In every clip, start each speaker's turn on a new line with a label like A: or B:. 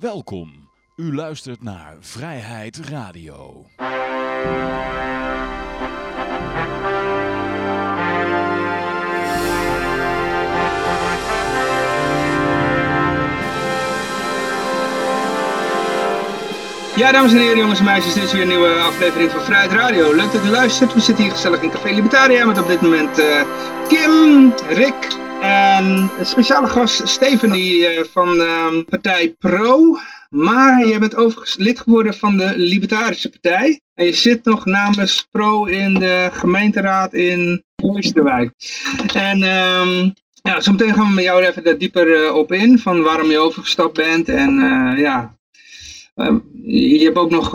A: Welkom. U luistert naar Vrijheid Radio.
B: Ja, dames en heren, jongens en meisjes, dit is weer een nieuwe aflevering van Vrijheid Radio. Leuk dat u luistert. We zitten hier gezellig in Café Libertaria met op dit moment eh, Kim, Rick en een speciale gast Steven die, eh, van ehm, partij Pro. Maar je bent overigens lid geworden van de Libertarische Partij. En je zit nog namens Pro in de gemeenteraad in Oosterwijk. En um, ja, zometeen gaan we met jou er even daar dieper eh, op in, van waarom je overgestapt bent. En ja, Ehm, je hebt ook nog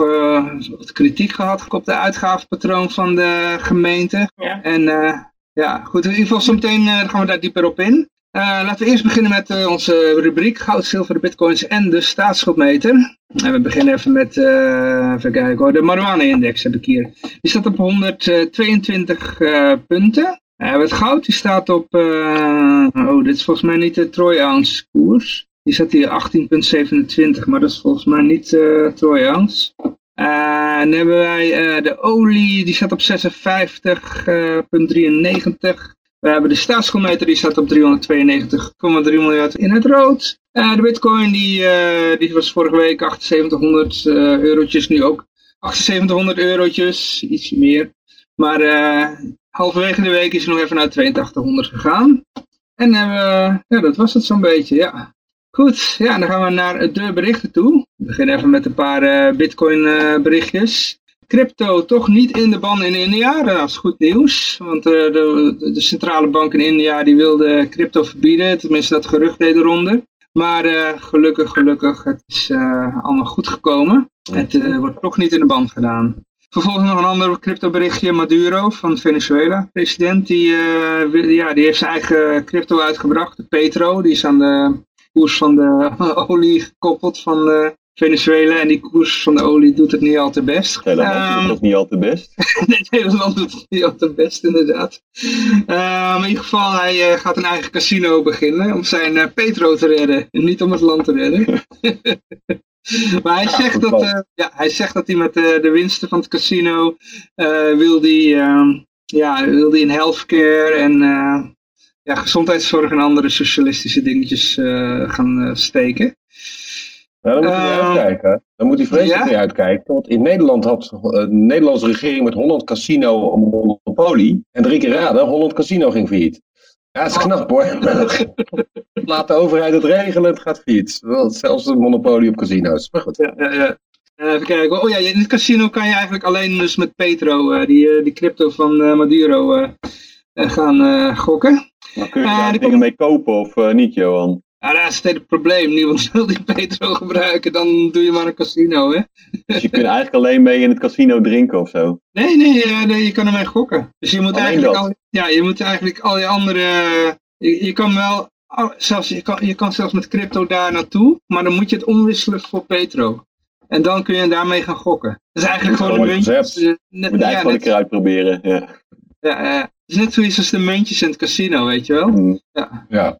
B: wat kritiek gehad op de uitgavenpatroon van de gemeente. Ja. En ja, goed, in ieder geval zometeen uh, gaan we daar dieper op in. laten we eerst beginnen met onze rubriek Goud, zilver, bitcoins en de staatsschuldmeter. En we beginnen even met, even kijken hoor, de marijuana-index heb ik hier. Die staat op 122 punten. het goud die staat op, oh dit is volgens mij niet de troy ounce koers. Die zat hier 18,27, maar dat is volgens mij niet uh, Troy Ounce. Uh, dan hebben wij uh, de olie, die staat op 56,93. we hebben de staatsschuldmeter, die staat op 392,3 miljard in het rood. de bitcoin, die, die was vorige week 7800 eurotjes, nu ook 7800 eurotjes, iets meer. Maar halverwege de week is hij nog even naar 8200 gegaan. En ja, dat was het zo'n beetje, ja. Goed, ja, dan gaan we naar de berichten toe. We beginnen even met een paar uh, bitcoin uh, berichtjes. Crypto toch niet in de ban in India, dat is goed nieuws. Want uh, de, de, centrale bank in India die wilde crypto verbieden, tenminste dat gerucht deed eronder. Maar gelukkig, gelukkig, het is allemaal goed gekomen. Het wordt toch niet in de ban gedaan. Vervolgens nog een ander crypto berichtje, Maduro van Venezuela, president, die, ja, die heeft zijn eigen crypto uitgebracht, de Petro, die is aan de koers van de olie gekoppeld van uh, Venezuela. En die koers van de olie doet het niet al te best.
C: Nederland doet het ehm, niet al te best.
B: Nederland doet het niet al te best, inderdaad. Um, in ieder geval, hij uh, gaat een eigen casino beginnen om zijn uh, petro te redden. En niet om het land te redden. maar hij, zegt dat, ja, hij zegt dat hij met de winsten van het casino wil die, um, ja, wil die in healthcare en ja, gezondheidszorg en andere socialistische dingetjes uh, gaan uh, steken.
C: Nou, dan moet hij uh, uitkijken. Dan moet hij vreselijk ja? uitkijken. Want in Nederland had de Nederlandse regering met Holland Casino een monopolie. En drie keer raden, Holland Casino ging failliet. Ja, dat is knap hoor. Laat de overheid het regelen, het gaat failliet. Zelfs een monopolie op casino's. Maar goed.
B: Ja, ja, ja. Even kijken. Oh ja, in het casino kan je eigenlijk alleen dus met Petro, die, die crypto van Maduro, gaan gokken.
C: Maar kun je daar dingen mee kopen of uh, niet, Johan?
B: Ja, dat is het hele probleem. Niemand wil die petro gebruiken, dan doe je maar een casino, hè?
C: Dus je kunt eigenlijk alleen mee in het casino drinken of zo?
B: Nee, nee, nee je kan ermee gokken. Dus je moet, eigenlijk al, ja, je moet eigenlijk al je andere... Je, je kan wel... Zelfs, je, kan, je kan zelfs met crypto daar naartoe, maar dan moet je het omwisselen voor petro. En dan kun je daarmee gaan gokken. Dat is eigenlijk gewoon een muntje.
C: Je moet eigenlijk ja, gewoon een keer uitproberen, ja.
B: Ja, is net zoiets als de muntjes in het casino, weet je wel?
C: Mm. Ja. ja.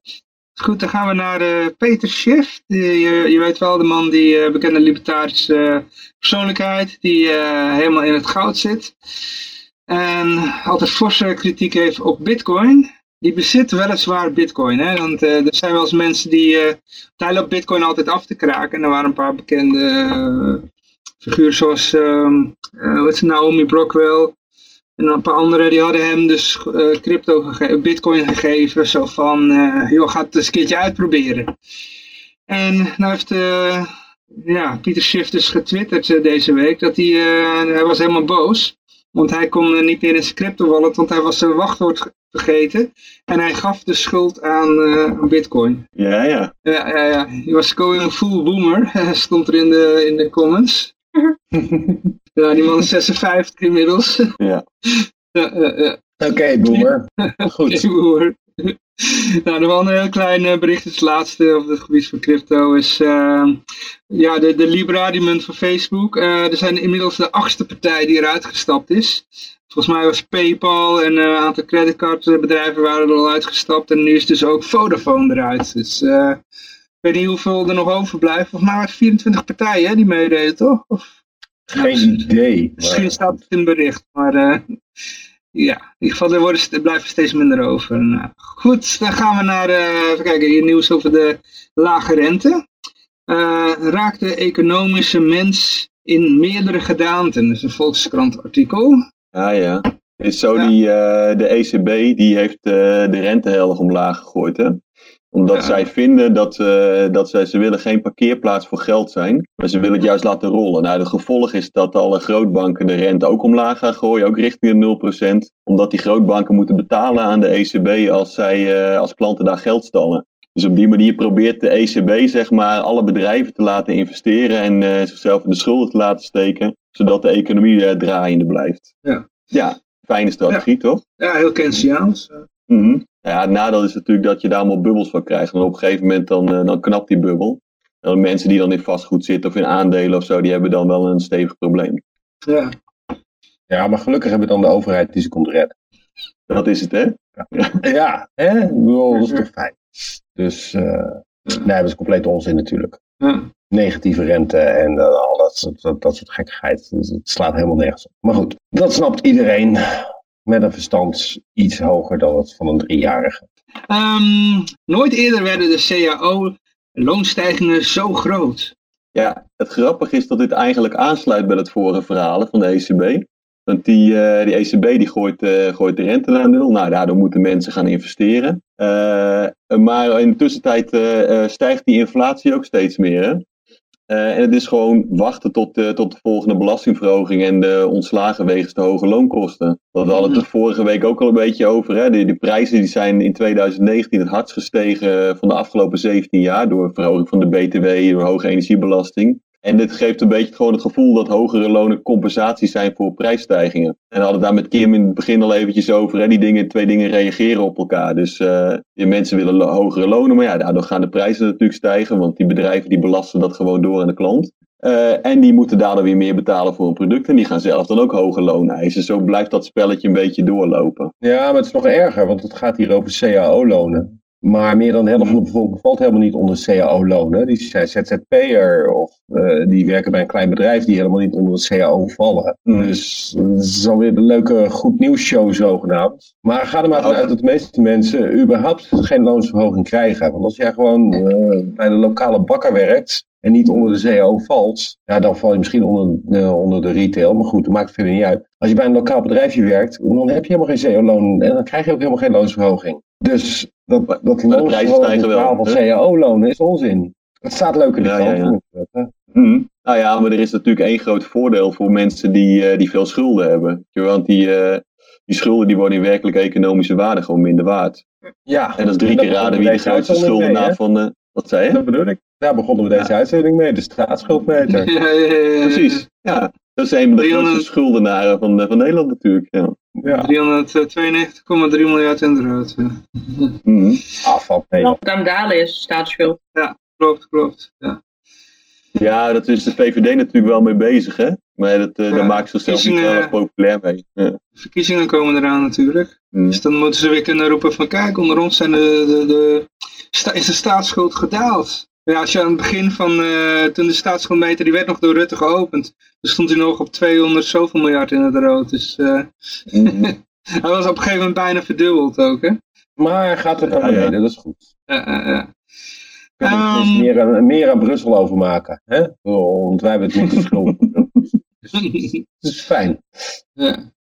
B: Goed, dan gaan we naar uh, Peter Schiff. Die, je, je, weet wel, de man die uh, bekende libertarische persoonlijkheid, die uh, helemaal in het goud zit. En altijd forse kritiek heeft op bitcoin. Die bezit weliswaar bitcoin, hè? want er zijn wel eens mensen die... hij loopt bitcoin altijd af te kraken. En er waren een paar bekende figuren zoals um, Naomi Brockwell... En een paar anderen die hadden hem dus uh, crypto gegeven, bitcoin gegeven. Zo van, uh, joh, ga het eens een keertje uitproberen. En nou heeft uh, ja, Pieter Schiff dus getwitterd deze week dat hij, hij was helemaal boos. Want hij kon niet meer in zijn crypto wallet, want hij was zijn wachtwoord vergeten. En hij gaf de schuld aan bitcoin.
C: Ja, ja.
B: Ja, ja, ja. Hij was going full boomer, stond er in de, in de comments. ja, die man is 56 inmiddels.
C: Ja.
B: ja, ja, ja.
C: Oké, okay, boomer. Goed.
B: Okay, boomer. nou, nog wel een heel klein uh, bericht, het laatste op het gebied van crypto, is uh, ja, de, de Libra, die munt van Facebook. Uh, er zijn inmiddels de achtste partij die eruit gestapt is. Volgens mij was Paypal en een aantal creditcardbedrijven waren er al uitgestapt en nu is dus ook Vodafone eruit. Dus weet niet hoeveel er nog overblijft. Volgens mij waren het 24 partijen die meededen, toch? Of,
C: Geen idee.
B: misschien staat het in het bericht, maar uh, ja, in ieder geval er, worden, er blijven steeds minder over. Nou, goed, dan gaan we naar, uh, even kijken, hier nieuws over de lage rente. Uh, raakt de economische mens in meerdere gedaanten? Dat is een Volkskrant artikel.
C: Ah ja, is zo ja. die, de ECB die heeft de rente heel erg omlaag gegooid hè? Omdat ja. zij vinden dat, uh, dat zij, ze willen geen parkeerplaats voor geld zijn. Maar ze willen het juist laten rollen. Nou, de gevolg is dat alle grootbanken de rente ook omlaag gaan gooien. Ook richting de 0%. Omdat die grootbanken moeten betalen aan de ECB als, zij, als klanten daar geld stallen. Dus op die manier probeert de ECB zeg maar alle bedrijven te laten investeren en uh, zichzelf in de schulden te laten steken, zodat de economie uh, draaiende blijft.
B: Ja,
C: ja fijne strategie
B: ja.
C: toch?
B: Ja, heel Keynesiaans.
C: Mm -hmm. ja, het nadeel is natuurlijk dat je daar allemaal bubbels van krijgt. En op een gegeven moment dan, uh, dan knapt die bubbel. En mensen die dan in vastgoed zitten of in aandelen of zo, die hebben dan wel een stevig probleem.
B: Ja.
C: Ja, maar gelukkig hebben dan de overheid die ze komt redden. Dat is het, hè?
D: Ja, ja hè? Dat is toch fijn. Dus uh, nee, dat is compleet onzin natuurlijk.
B: Ja.
D: Negatieve rente en uh, al dat, dat, dat soort gekkigheid. Dus het slaat helemaal nergens op. Maar goed, dat snapt iedereen met een verstand iets hoger dan het van een driejarige.
B: Um, nooit eerder werden de CAO-loonstijgingen zo groot.
C: Ja, het grappige is dat dit eigenlijk aansluit bij het vorige verhaal van de ECB. Want die, uh, die ECB die gooit, uh, gooit de rente naar nul. Nou, daardoor moeten mensen gaan investeren. Uh, maar in de tussentijd stijgt die inflatie ook steeds meer. Hè? En het is gewoon wachten tot, tot de volgende belastingverhoging en de ontslagen wegens de hoge loonkosten. Dat hadden we het vorige week ook al een beetje over. Hè? De, de prijzen die zijn in 2019 het hardst gestegen van de afgelopen 17 jaar. Door verhoging van de BTW, door hoge energiebelasting. En dit geeft een beetje gewoon het gevoel dat hogere lonen compensatie zijn voor prijsstijgingen. En we hadden daar met Kim in het begin al eventjes over. Hè? Die dingen, twee dingen reageren op elkaar. Dus uh, mensen willen hogere lonen, maar ja, daardoor gaan de prijzen natuurlijk stijgen. Want die bedrijven die belasten dat gewoon door aan de klant. Uh, en die moeten daardoor weer meer betalen voor een product. En die gaan zelf dan ook hoge lonen eisen. Zo blijft dat spelletje een beetje doorlopen.
D: Ja, maar het is nog erger, want het gaat hier over CAO-lonen. Maar meer dan de helft van de bevolking valt helemaal niet onder CAO-lonen. Die zijn ZZP'er of uh, die werken bij een klein bedrijf die helemaal niet onder de CAO vallen. Mm. Dus het is alweer een leuke goed nieuws show zogenaamd. Maar ga er maar vanuit dat de meeste mensen überhaupt geen loonsverhoging krijgen. Want als jij gewoon uh, bij de lokale bakker werkt en niet onder de CAO valt, ja, dan val je misschien onder, uh, onder de retail. Maar goed, dat maakt het verder niet uit. Als je bij een lokaal bedrijfje werkt, dan heb je helemaal geen CAO-loon en dan krijg je ook helemaal geen loonsverhoging. Dus dat, dat loonsverhoging van CAO-lonen is onzin. Het staat leuk in de
C: ja,
D: krant.
C: Ja, ja. Mm. Nou ja, maar er is natuurlijk één groot voordeel voor mensen die, uh, die veel schulden hebben. Want die, uh, die schulden die worden in werkelijke economische waarde gewoon minder waard.
D: Ja.
C: En dat is drie keer raden wie de grootste schuldenaar van... Uh, wat zei je?
D: Dat bedoel ik. Daar begonnen we deze ja. uitzending mee, de staatsschuldmeter.
B: Ja, ja,
C: Precies, ja. Dat is een van de grootste schuldenaren van, van Nederland natuurlijk. Ja.
B: Ja. 392,3 miljard inderdaad.
C: Mm.
D: Afval.
E: Aan dalen is, staatsschuld.
B: Ja, klopt, klopt. Ja.
C: ja, dat is de VVD natuurlijk wel mee bezig, hè? Maar dat, uh, ja, daar maakt ze zichzelf niet heel erg populair mee. Ja.
B: Verkiezingen komen eraan natuurlijk. Mm. Dus dan moeten ze weer kunnen roepen van kijk, onder ons zijn de, de, de, sta, is de staatsschuld gedaald. Ja, als je aan het begin van, uh, toen de staatsschuldmeter, die werd nog door Rutte geopend. Dan stond hij nog op 200 zoveel miljard in het rood. Dus uh, mm -hmm. hij was op een gegeven moment bijna verdubbeld ook, hè.
D: Maar gaat het naar beneden, ja, ja. dat is goed.
B: Ja, ja, ja.
D: Um, dus meer, aan, meer aan Brussel overmaken, hè? Want wij hebben het niet geschulden. dus, het is fijn.
B: Ja.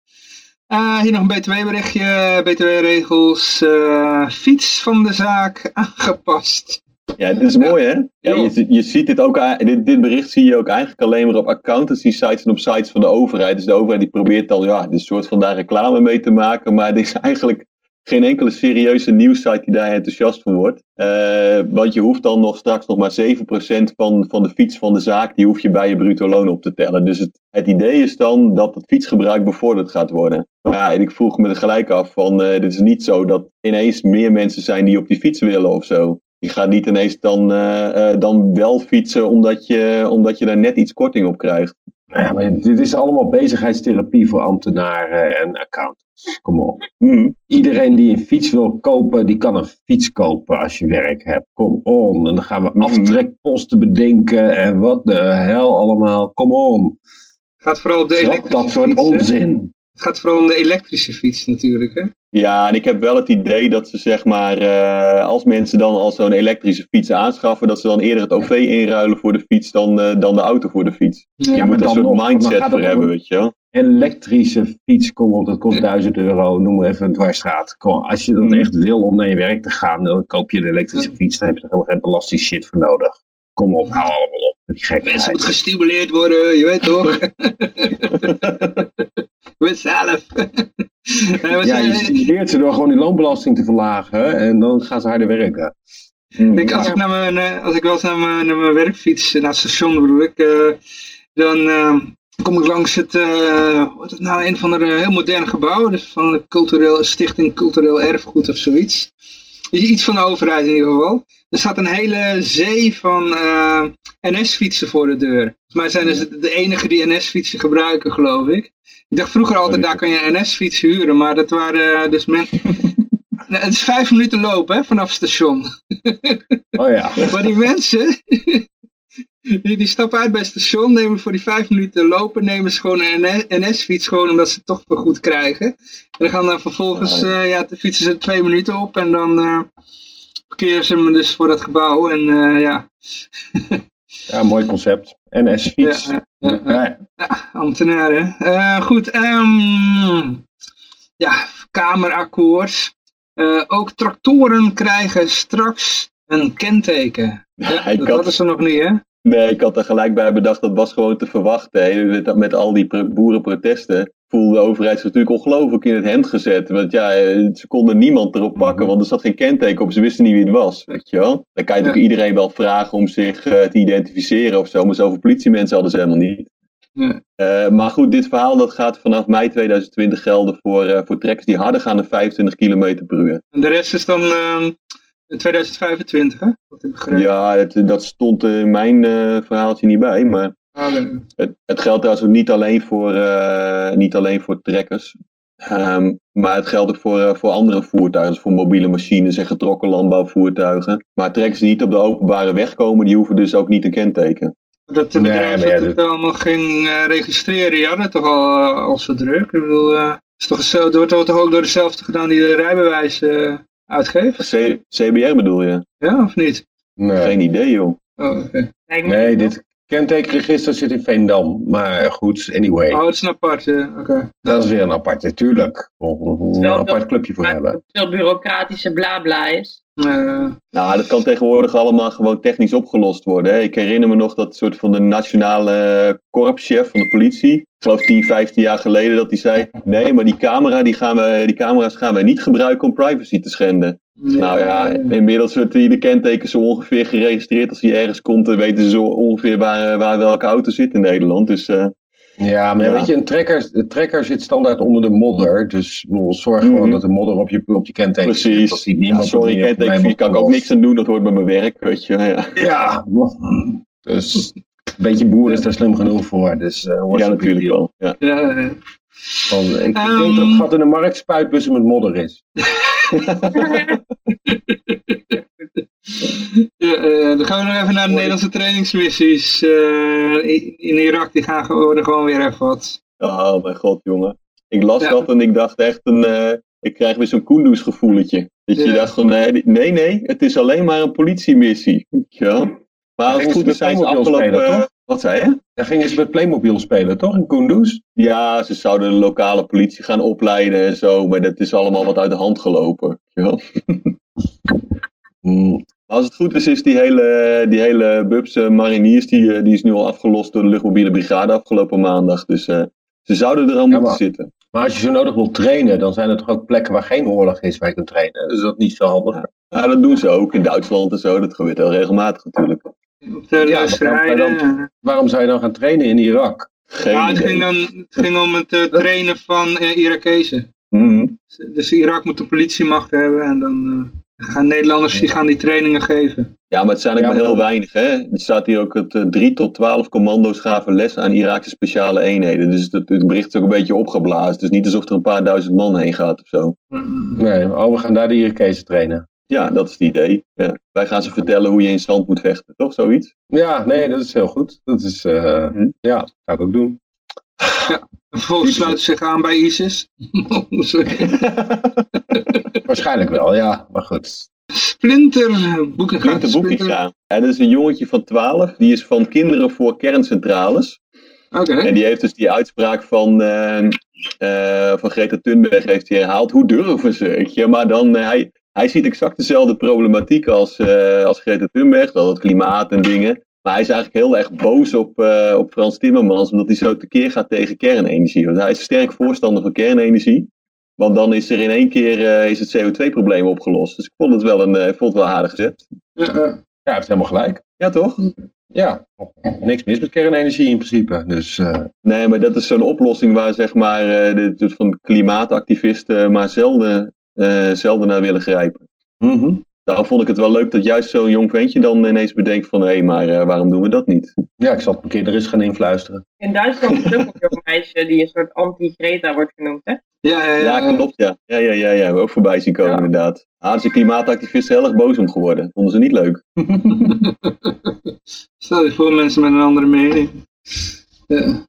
B: Uh, hier nog een btw-berichtje. BTW-regels. Uh, fiets van de zaak aangepast.
C: Ja, dit is mooi hè? Ja, je, je ziet dit ook, dit, dit bericht zie je ook eigenlijk alleen maar op accountancy sites en op sites van de overheid. Dus de overheid die probeert dan ja, dit soort van daar reclame mee te maken. Maar dit is eigenlijk geen enkele serieuze nieuwssite die daar enthousiast van wordt. Uh, want je hoeft dan nog straks nog maar 7% van, van de fiets van de zaak, die hoef je bij je bruto loon op te tellen. Dus het, het idee is dan dat het fietsgebruik bevorderd gaat worden. Maar ja, en ik vroeg me er gelijk af van, uh, dit is niet zo dat ineens meer mensen zijn die op die fiets willen of zo. Je gaat niet ineens dan, uh, uh, dan wel fietsen omdat je, omdat je daar net iets korting op krijgt.
D: Ja, maar dit is allemaal bezigheidstherapie voor ambtenaren en accountants. Kom op. Hmm. Iedereen die een fiets wil kopen, die kan een fiets kopen als je werk hebt. Kom on. En dan gaan we hmm. aftrekposten bedenken en wat de hel allemaal. Kom on.
B: Gaat vooral op de elektrische
D: dat soort onzin.
B: Het gaat vooral om de elektrische fiets natuurlijk. Hè?
C: Ja, en ik heb wel het idee dat ze zeg maar, uh, als mensen dan al zo'n elektrische fiets aanschaffen, dat ze dan eerder het OV inruilen voor de fiets dan, uh, dan de auto voor de fiets. Ja, je moet een soort mindset voor hebben, weet je wel.
D: Elektrische fiets, kom op, dat kost 1000 euro, noem maar even een dwarsstraat. Kom, als je dan mm. echt wil om naar je werk te gaan, dan koop je een elektrische fiets, dan heb je er helemaal geen belasting shit voor nodig. Kom op, hou allemaal op.
B: Mensen moeten gestimuleerd worden, je weet toch? je weet zelf.
D: ja, je stimuleert ze door gewoon die loonbelasting te verlagen en dan gaan ze harder werken.
B: Ik, als, ik naar mijn, eh, als ik wel eens naar mijn, naar mijn werk fiets, naar het station bedoel ik, uh, dan uh, kom ik langs het, uh, wat het nou, een van de heel moderne gebouwen, dus van de cultureel, Stichting Cultureel Erfgoed of zoiets. Iets van de overheid in ieder geval. Er staat een hele zee van uh, NS-fietsen voor de deur. Maar zijn dus de enige die NS-fietsen gebruiken, geloof ik. Ik dacht vroeger altijd, daar kan je NS-fiets huren, maar dat waren uh, dus mensen... het is vijf minuten lopen hè, vanaf het station.
D: Oh ja.
B: maar die mensen, die, die stappen uit bij het station, nemen voor die vijf minuten lopen, nemen ze gewoon een NS-fiets gewoon omdat ze het toch goed krijgen. En dan gaan dan vervolgens, uh, ja, fietsen ze twee minuten op en dan uh, parkeren ze hem dus voor dat gebouw en uh, ja.
D: ja, mooi concept. NS-fiets. Ja, ja,
B: ja, ja. ambtenaren. goed, um, ja, kamerakkoord. ook tractoren krijgen straks een kenteken. Ja, dat hadden ze nog niet, hè?
C: Nee, ik had er gelijk bij bedacht, dat was gewoon te verwachten. Hè. Met, met al die boerenprotesten voelde de overheid zich natuurlijk ongelooflijk in het hemd gezet. Want ja, ze konden niemand erop pakken, mhm. want er zat geen kenteken op. Ze wisten niet wie het was, weet je wel. Dan kan je natuurlijk iedereen wel vragen om zich uh, te identificeren of zo. Maar zoveel politiemensen hadden ze helemaal niet. Uh, maar goed, dit verhaal dat gaat vanaf mei 2020 gelden voor, uh, voor trekkers die harder gaan dan 25 km per uur.
B: En de rest is dan ehm, in 2025, hè?
C: Ja, het, dat stond in mijn uh, verhaaltje niet bij, maar ah, het, het, geldt trouwens ook niet alleen voor, uh, niet alleen voor trekkers. Um, maar het geldt ook voor, uh, voor andere voertuigen, dus voor mobiele machines en getrokken landbouwvoertuigen. Maar trekkers die niet op de openbare weg komen, die hoeven dus ook niet een kenteken.
B: Dat de bedrijven nee, dat het allemaal ging registreren, ja, dat toch al, al zo druk. Ik bedoel, is toch, het wordt toch ook door dezelfde gedaan die de rijbewijs uitgeeft?
C: CBR bedoel je?
B: Ja, of niet?
C: Nee. Geen idee, joh.
B: Oh,
D: Nee, dit kentekenregister zit in Veendam. Maar goed, anyway.
B: Oh, het is een apart, oké.
D: Dat is weer een apart, natuurlijk. Een apart clubje voor hebben.
E: Veel bureaucratische blabla is.
C: Uh, nou, dat kan tegenwoordig allemaal gewoon technisch opgelost worden. Hè. Ik herinner me nog dat soort van de nationale korpschef van de politie. Ik geloof 10, 15 jaar geleden dat hij zei... Nee, maar die, camera, die, gaan we, die camera's gaan wij niet gebruiken om privacy te schenden. Nou ja, inmiddels wordt die de kenteken zo ongeveer geregistreerd. Als hij ergens komt, dan weten ze zo ongeveer waar, waar welke auto zit in Nederland. Dus... Uh,
D: ja, maar weet je, een trekker, de trekker zit standaard onder de modder. Dus zorg gewoon mhm. dat de modder op je, op je kenteken
C: Precies. Ziet niemand ja, sorry, kenteken kan ik ook niks aan doen. Dat hoort bij mijn werk, weet je. Ja,
D: ja dus een beetje boer is daar slim genoeg voor. Dus, uh,
C: ja, natuurlijk wel. Ja. ja.
D: Van, ik um, denk dat het gat in de markt spuitbussen met modder is.
B: Ja, uh, dan gaan we nog even naar de Nederlandse trainingsmissies uh, in Irak. Die gaan worden gewoon weer even wat.
C: Oh mijn god, jongen. Ik las dat en ik dacht echt, een, uh, ik krijg weer zo'n Kunduz gevoeletje. Dat je dacht van, nee, nee, nee, het is alleen maar een politiemissie. Ja. Maar als het goed is zijn ze afgelopen... wat zei je?
D: Daar gingen ze met Playmobil spelen, toch? In Kunduz?
C: Ja, ze zouden de lokale politie gaan opleiden en zo. Maar dat is allemaal wat uit de hand gelopen. Ja. Mm. Als het goed is, is die hele, die hele Bubs Mariniers, die, eh, die is nu al afgelost door de luchtmobiele brigade afgelopen maandag. Dus uh, ze zouden er al moeten zitten.
D: Maar als je zo nodig wilt trainen, dan zijn er toch ook plekken waar geen oorlog is waar je kunt trainen. Dus dat is niet zo handig.
C: Ja, dat doen ze ook in Duitsland en zo. Dat gebeurt heel regelmatig natuurlijk.
D: Ja, dan, waarom zou je dan gaan trainen in Irak?
B: Geen ja, het ging, dan, het ging om het uh, trainen van uh, Irakezen. Mm Dus Irak moet een politiemacht hebben en dan gaan Nederlanders die gaan die trainingen geven.
C: Ja, maar het zijn ook maar heel weinig. Hè? Er staat hier ook dat uh, 3 tot 12 commando's gaven les aan Iraakse speciale eenheden. Dus het, het bericht is ook een beetje opgeblazen. Het is niet alsof er een paar duizend man heen gaat of zo.
D: Nee, oh, we gaan daar de Irakezen trainen.
C: Ja, dat is het idee. Ja. Wij gaan ze vertellen hoe je in stand moet vechten, toch? Zoiets?
D: Ja, nee, dat is heel goed. Dat is, uh, hm. ja, dat ga ik ook doen.
B: Ja, vervolgens sluiten zich aan bij ISIS.
D: Waarschijnlijk wel, ja, maar goed.
B: Splinter Boekenga.
C: Splinter. En dat is een jongetje van 12, die is van Kinderen voor Kerncentrales.
B: Oké.
C: En die heeft dus die uitspraak van, uh, uh, van Greta Thunberg heeft hij herhaald. Hoe durven ze? Maar dan, uh, hij, hij ziet exact dezelfde problematiek als, als Greta Thunberg, wel het klimaat en dingen. Maar hij is eigenlijk heel erg boos op, uh, op Frans Timmermans, omdat hij zo tekeer gaat tegen kernenergie. Want hij is sterk voorstander van kernenergie. Want dan is er in één keer uh, is het CO2-probleem opgelost. Dus ik vond het wel een uh, vond het wel aardig gezet.
D: Ja, ja, hij heeft helemaal gelijk.
C: Ja, toch?
D: Ja, niks mis met kernenergie in principe. Dus,
C: Nee, maar dat is zo'n oplossing waar zeg maar de, van klimaatactivisten maar zelden, zelden naar willen grijpen.
D: Mm -hmm.
C: Daarom vond ik het wel leuk dat juist zo'n jong ventje dan ineens bedenkt van... hé, hey, maar uh, waarom doen we dat niet?
D: Ja, ik zal het een keer er eens gaan influisteren.
E: In Duitsland is ook een jong meisje die een soort anti-Greta wordt genoemd, hè?
B: Ja, ja,
C: ja. ja klopt, ja. Ja, ja, ja, ja. Ook voorbij zien komen, ja. inderdaad. Ah, zijn klimaatactivisten heel erg boos om geworden. Vonden ze niet leuk.
B: Stel je voor mensen met een andere mening. Ja.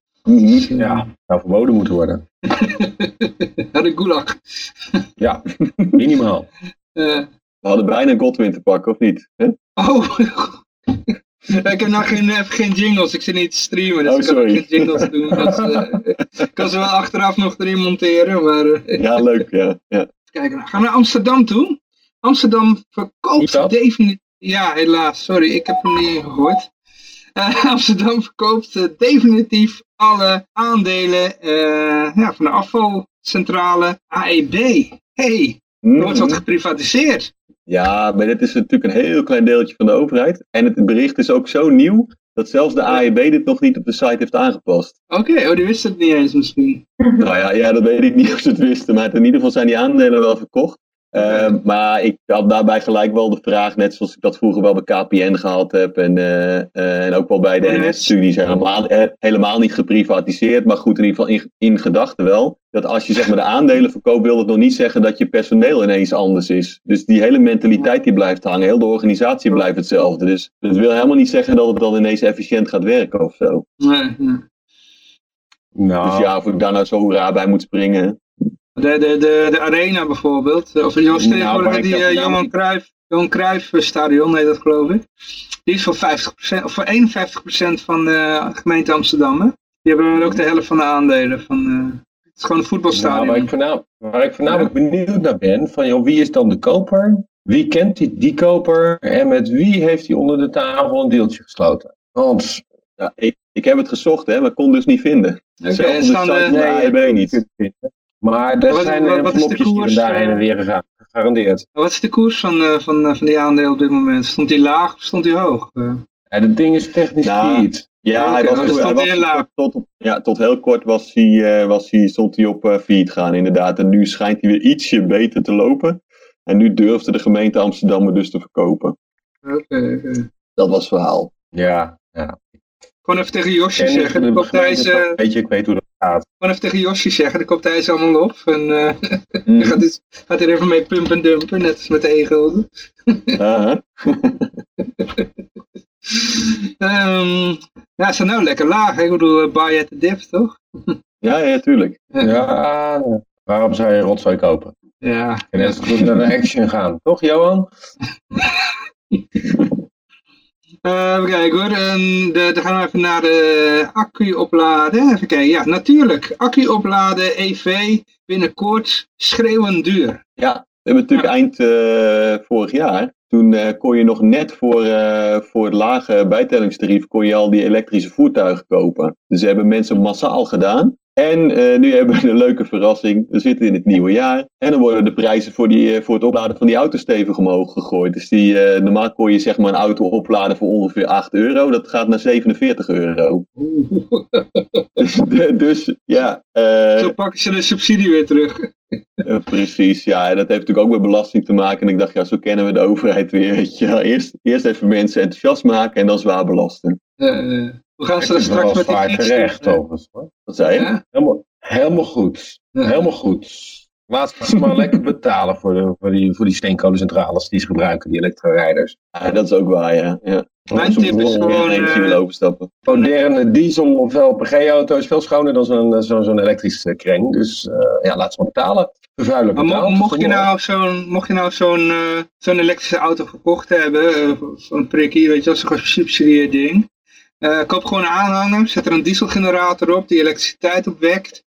D: Ja, zou verboden moeten worden.
B: ja, de gulag.
D: ja, minimaal.
B: Uh,
C: we hadden bijna Godwin te pakken, of niet? Huh?
B: Oh, ik heb nog geen, geen jingles. Ik zit niet te streamen, dus
C: oh,
B: ik kan geen jingles doen. Uh, ik kan ze wel achteraf nog erin monteren, maar... Uh,
C: ja, leuk, ja. ja.
B: Kijk, gaan we naar Amsterdam toe. Amsterdam verkoopt definitief... Ja, helaas. Sorry, ik heb hem niet gehoord. Uh, Amsterdam verkoopt definitief alle aandelen ja, van de afvalcentrale AEB. Hey,
C: Mm
B: er wordt wat geprivatiseerd.
C: Ja, maar dit is natuurlijk een heel klein deeltje van de overheid. En het bericht is ook zo nieuw dat zelfs de AEB dit nog niet op de site heeft aangepast.
B: Oké, okay, oh, die wist het niet eens misschien.
C: Nou ja, ja, dat weet ik niet of ze het wisten. Maar in ieder geval zijn die aandelen wel verkocht. Uh, maar ik had daarbij gelijk wel de vraag, net zoals ik dat vroeger wel bij KPN gehad heb en, uh, uh, en ook wel bij de NS-studies, helemaal, helemaal niet geprivatiseerd, maar goed in ieder geval in, in gedachten wel. Dat als je zeg maar de aandelen verkoopt, wil het nog niet zeggen dat je personeel ineens anders is. Dus die hele mentaliteit die blijft hangen, heel de organisatie blijft hetzelfde. Dus dat wil helemaal niet zeggen dat het dan ineens efficiënt gaat werken of zo.
B: Nee, nee.
C: Nou. Dus ja, of ik daar nou zo raar bij moet springen.
B: De, de, de, de arena bijvoorbeeld, of nou, die uh, Johan Cruijff, Johan Cruijff stadion, heet dat geloof ik. Die is voor 50%, of voor 51% van de gemeente Amsterdam. Hè? Die hebben ook de helft van de aandelen. Van, uh, het is gewoon een voetbalstadion.
D: Nou, waar, ik voornamelijk, waar ik voornamelijk ja. benieuwd naar ben, van joh, wie is dan de koper? Wie kent die, die koper? En met wie heeft hij onder de tafel een deeltje gesloten? Want
C: ja, ik, ik heb het gezocht, hè, maar kon dus niet vinden.
B: Okay,
C: Zelfs de site van de AEB niet.
D: Maar er
B: wat,
D: zijn
B: wat, wat
D: envelopjes die
B: koers,
D: daarheen en weer gegaan, gegarandeerd.
B: Wat is de koers van, uh, van, uh, van die aandelen op dit moment? Stond die laag of stond die hoog? Uh.
D: Ja, dat ding is technisch
C: nou,
D: niet.
C: Ja, hij was,
B: dus
C: hij was
B: heel laag.
C: tot, tot, ja, tot heel kort was hij, was hij, stond hij op uh, feed gaan inderdaad. En nu schijnt hij weer ietsje beter te lopen. En nu durfde de gemeente Amsterdam het dus te verkopen.
B: Oké, okay, okay.
C: Dat was het verhaal.
D: Ja, ja.
B: Gewoon even tegen Josje zeggen.
D: Weet je, ik weet hoe dat gaat.
B: Gewoon even tegen Josje zeggen. Dan koopt hij ze allemaal op. En uh, mm. dan gaat, hij, gaat hij er even mee pumpen en dumpen. Net als met de e-gulden.
C: uh
B: um, ja, ze zijn nou lekker laag. Hè? Ik bedoel, uh, buy at the dip, toch?
C: ja, ja, tuurlijk.
D: Ja, waarom zou je rotzooi kopen?
B: Ja.
D: En net goed naar de action gaan. Toch, Johan?
B: Uh, even kijken hoor, en de, dan gaan we even naar de accu opladen. Even kijken, ja natuurlijk, accu opladen EV binnenkort schreeuwend duur.
C: Ja, we hebben natuurlijk ja. eind uh, vorig jaar, toen uh, kon je nog net voor, voor het lage bijtellingstarief kon je al die elektrische voertuigen kopen. Dus ze hebben mensen massaal gedaan. En uh, nu hebben we een leuke verrassing. We zitten in het nieuwe jaar. En dan worden de prijzen voor, die, voor het opladen van die auto's stevig omhoog gegooid. Dus die, uh, normaal kon je zeg maar een auto opladen voor ongeveer 8 euro. Dat gaat naar 47 euro. dus, dus, ja. Uh,
B: Zo pakken ze de subsidie weer terug.
C: Precies, ja. En dat heeft natuurlijk ook met belasting te maken. En ik dacht, ja, zo kennen we de overheid weer. Weet je. Eerst, eerst even mensen enthousiast maken en dan zwaar belasten.
B: Uh, hoe gaan ze er straks met die
D: terecht, overigens.
C: Wat zei je?
D: Helemaal, helemaal goed. Helemaal goed. Laat ze maar lekker betalen voor, de, voor, die, voor die steenkolencentrales die ze gebruiken, die elektrorijders.
C: Ja, dat is ook waar, ja. ja.
B: Mijn tip is gewoon...
C: Uh, overstappen.
D: Moderne diesel of LPG-auto is veel schoner dan zo'n zo'n zo'n elektrische kring. Dus uh, ja, laat ze maar betalen. Vervuilen
B: betalen. Maar mocht je nou zo'n mocht je nou zo'n uh, zo'n elektrische auto gekocht hebben, zo'n prikkie, weet je, als een gesubsidieerd ding. koop gewoon een aanhanger, zet er een dieselgenerator op die elektriciteit opwekt.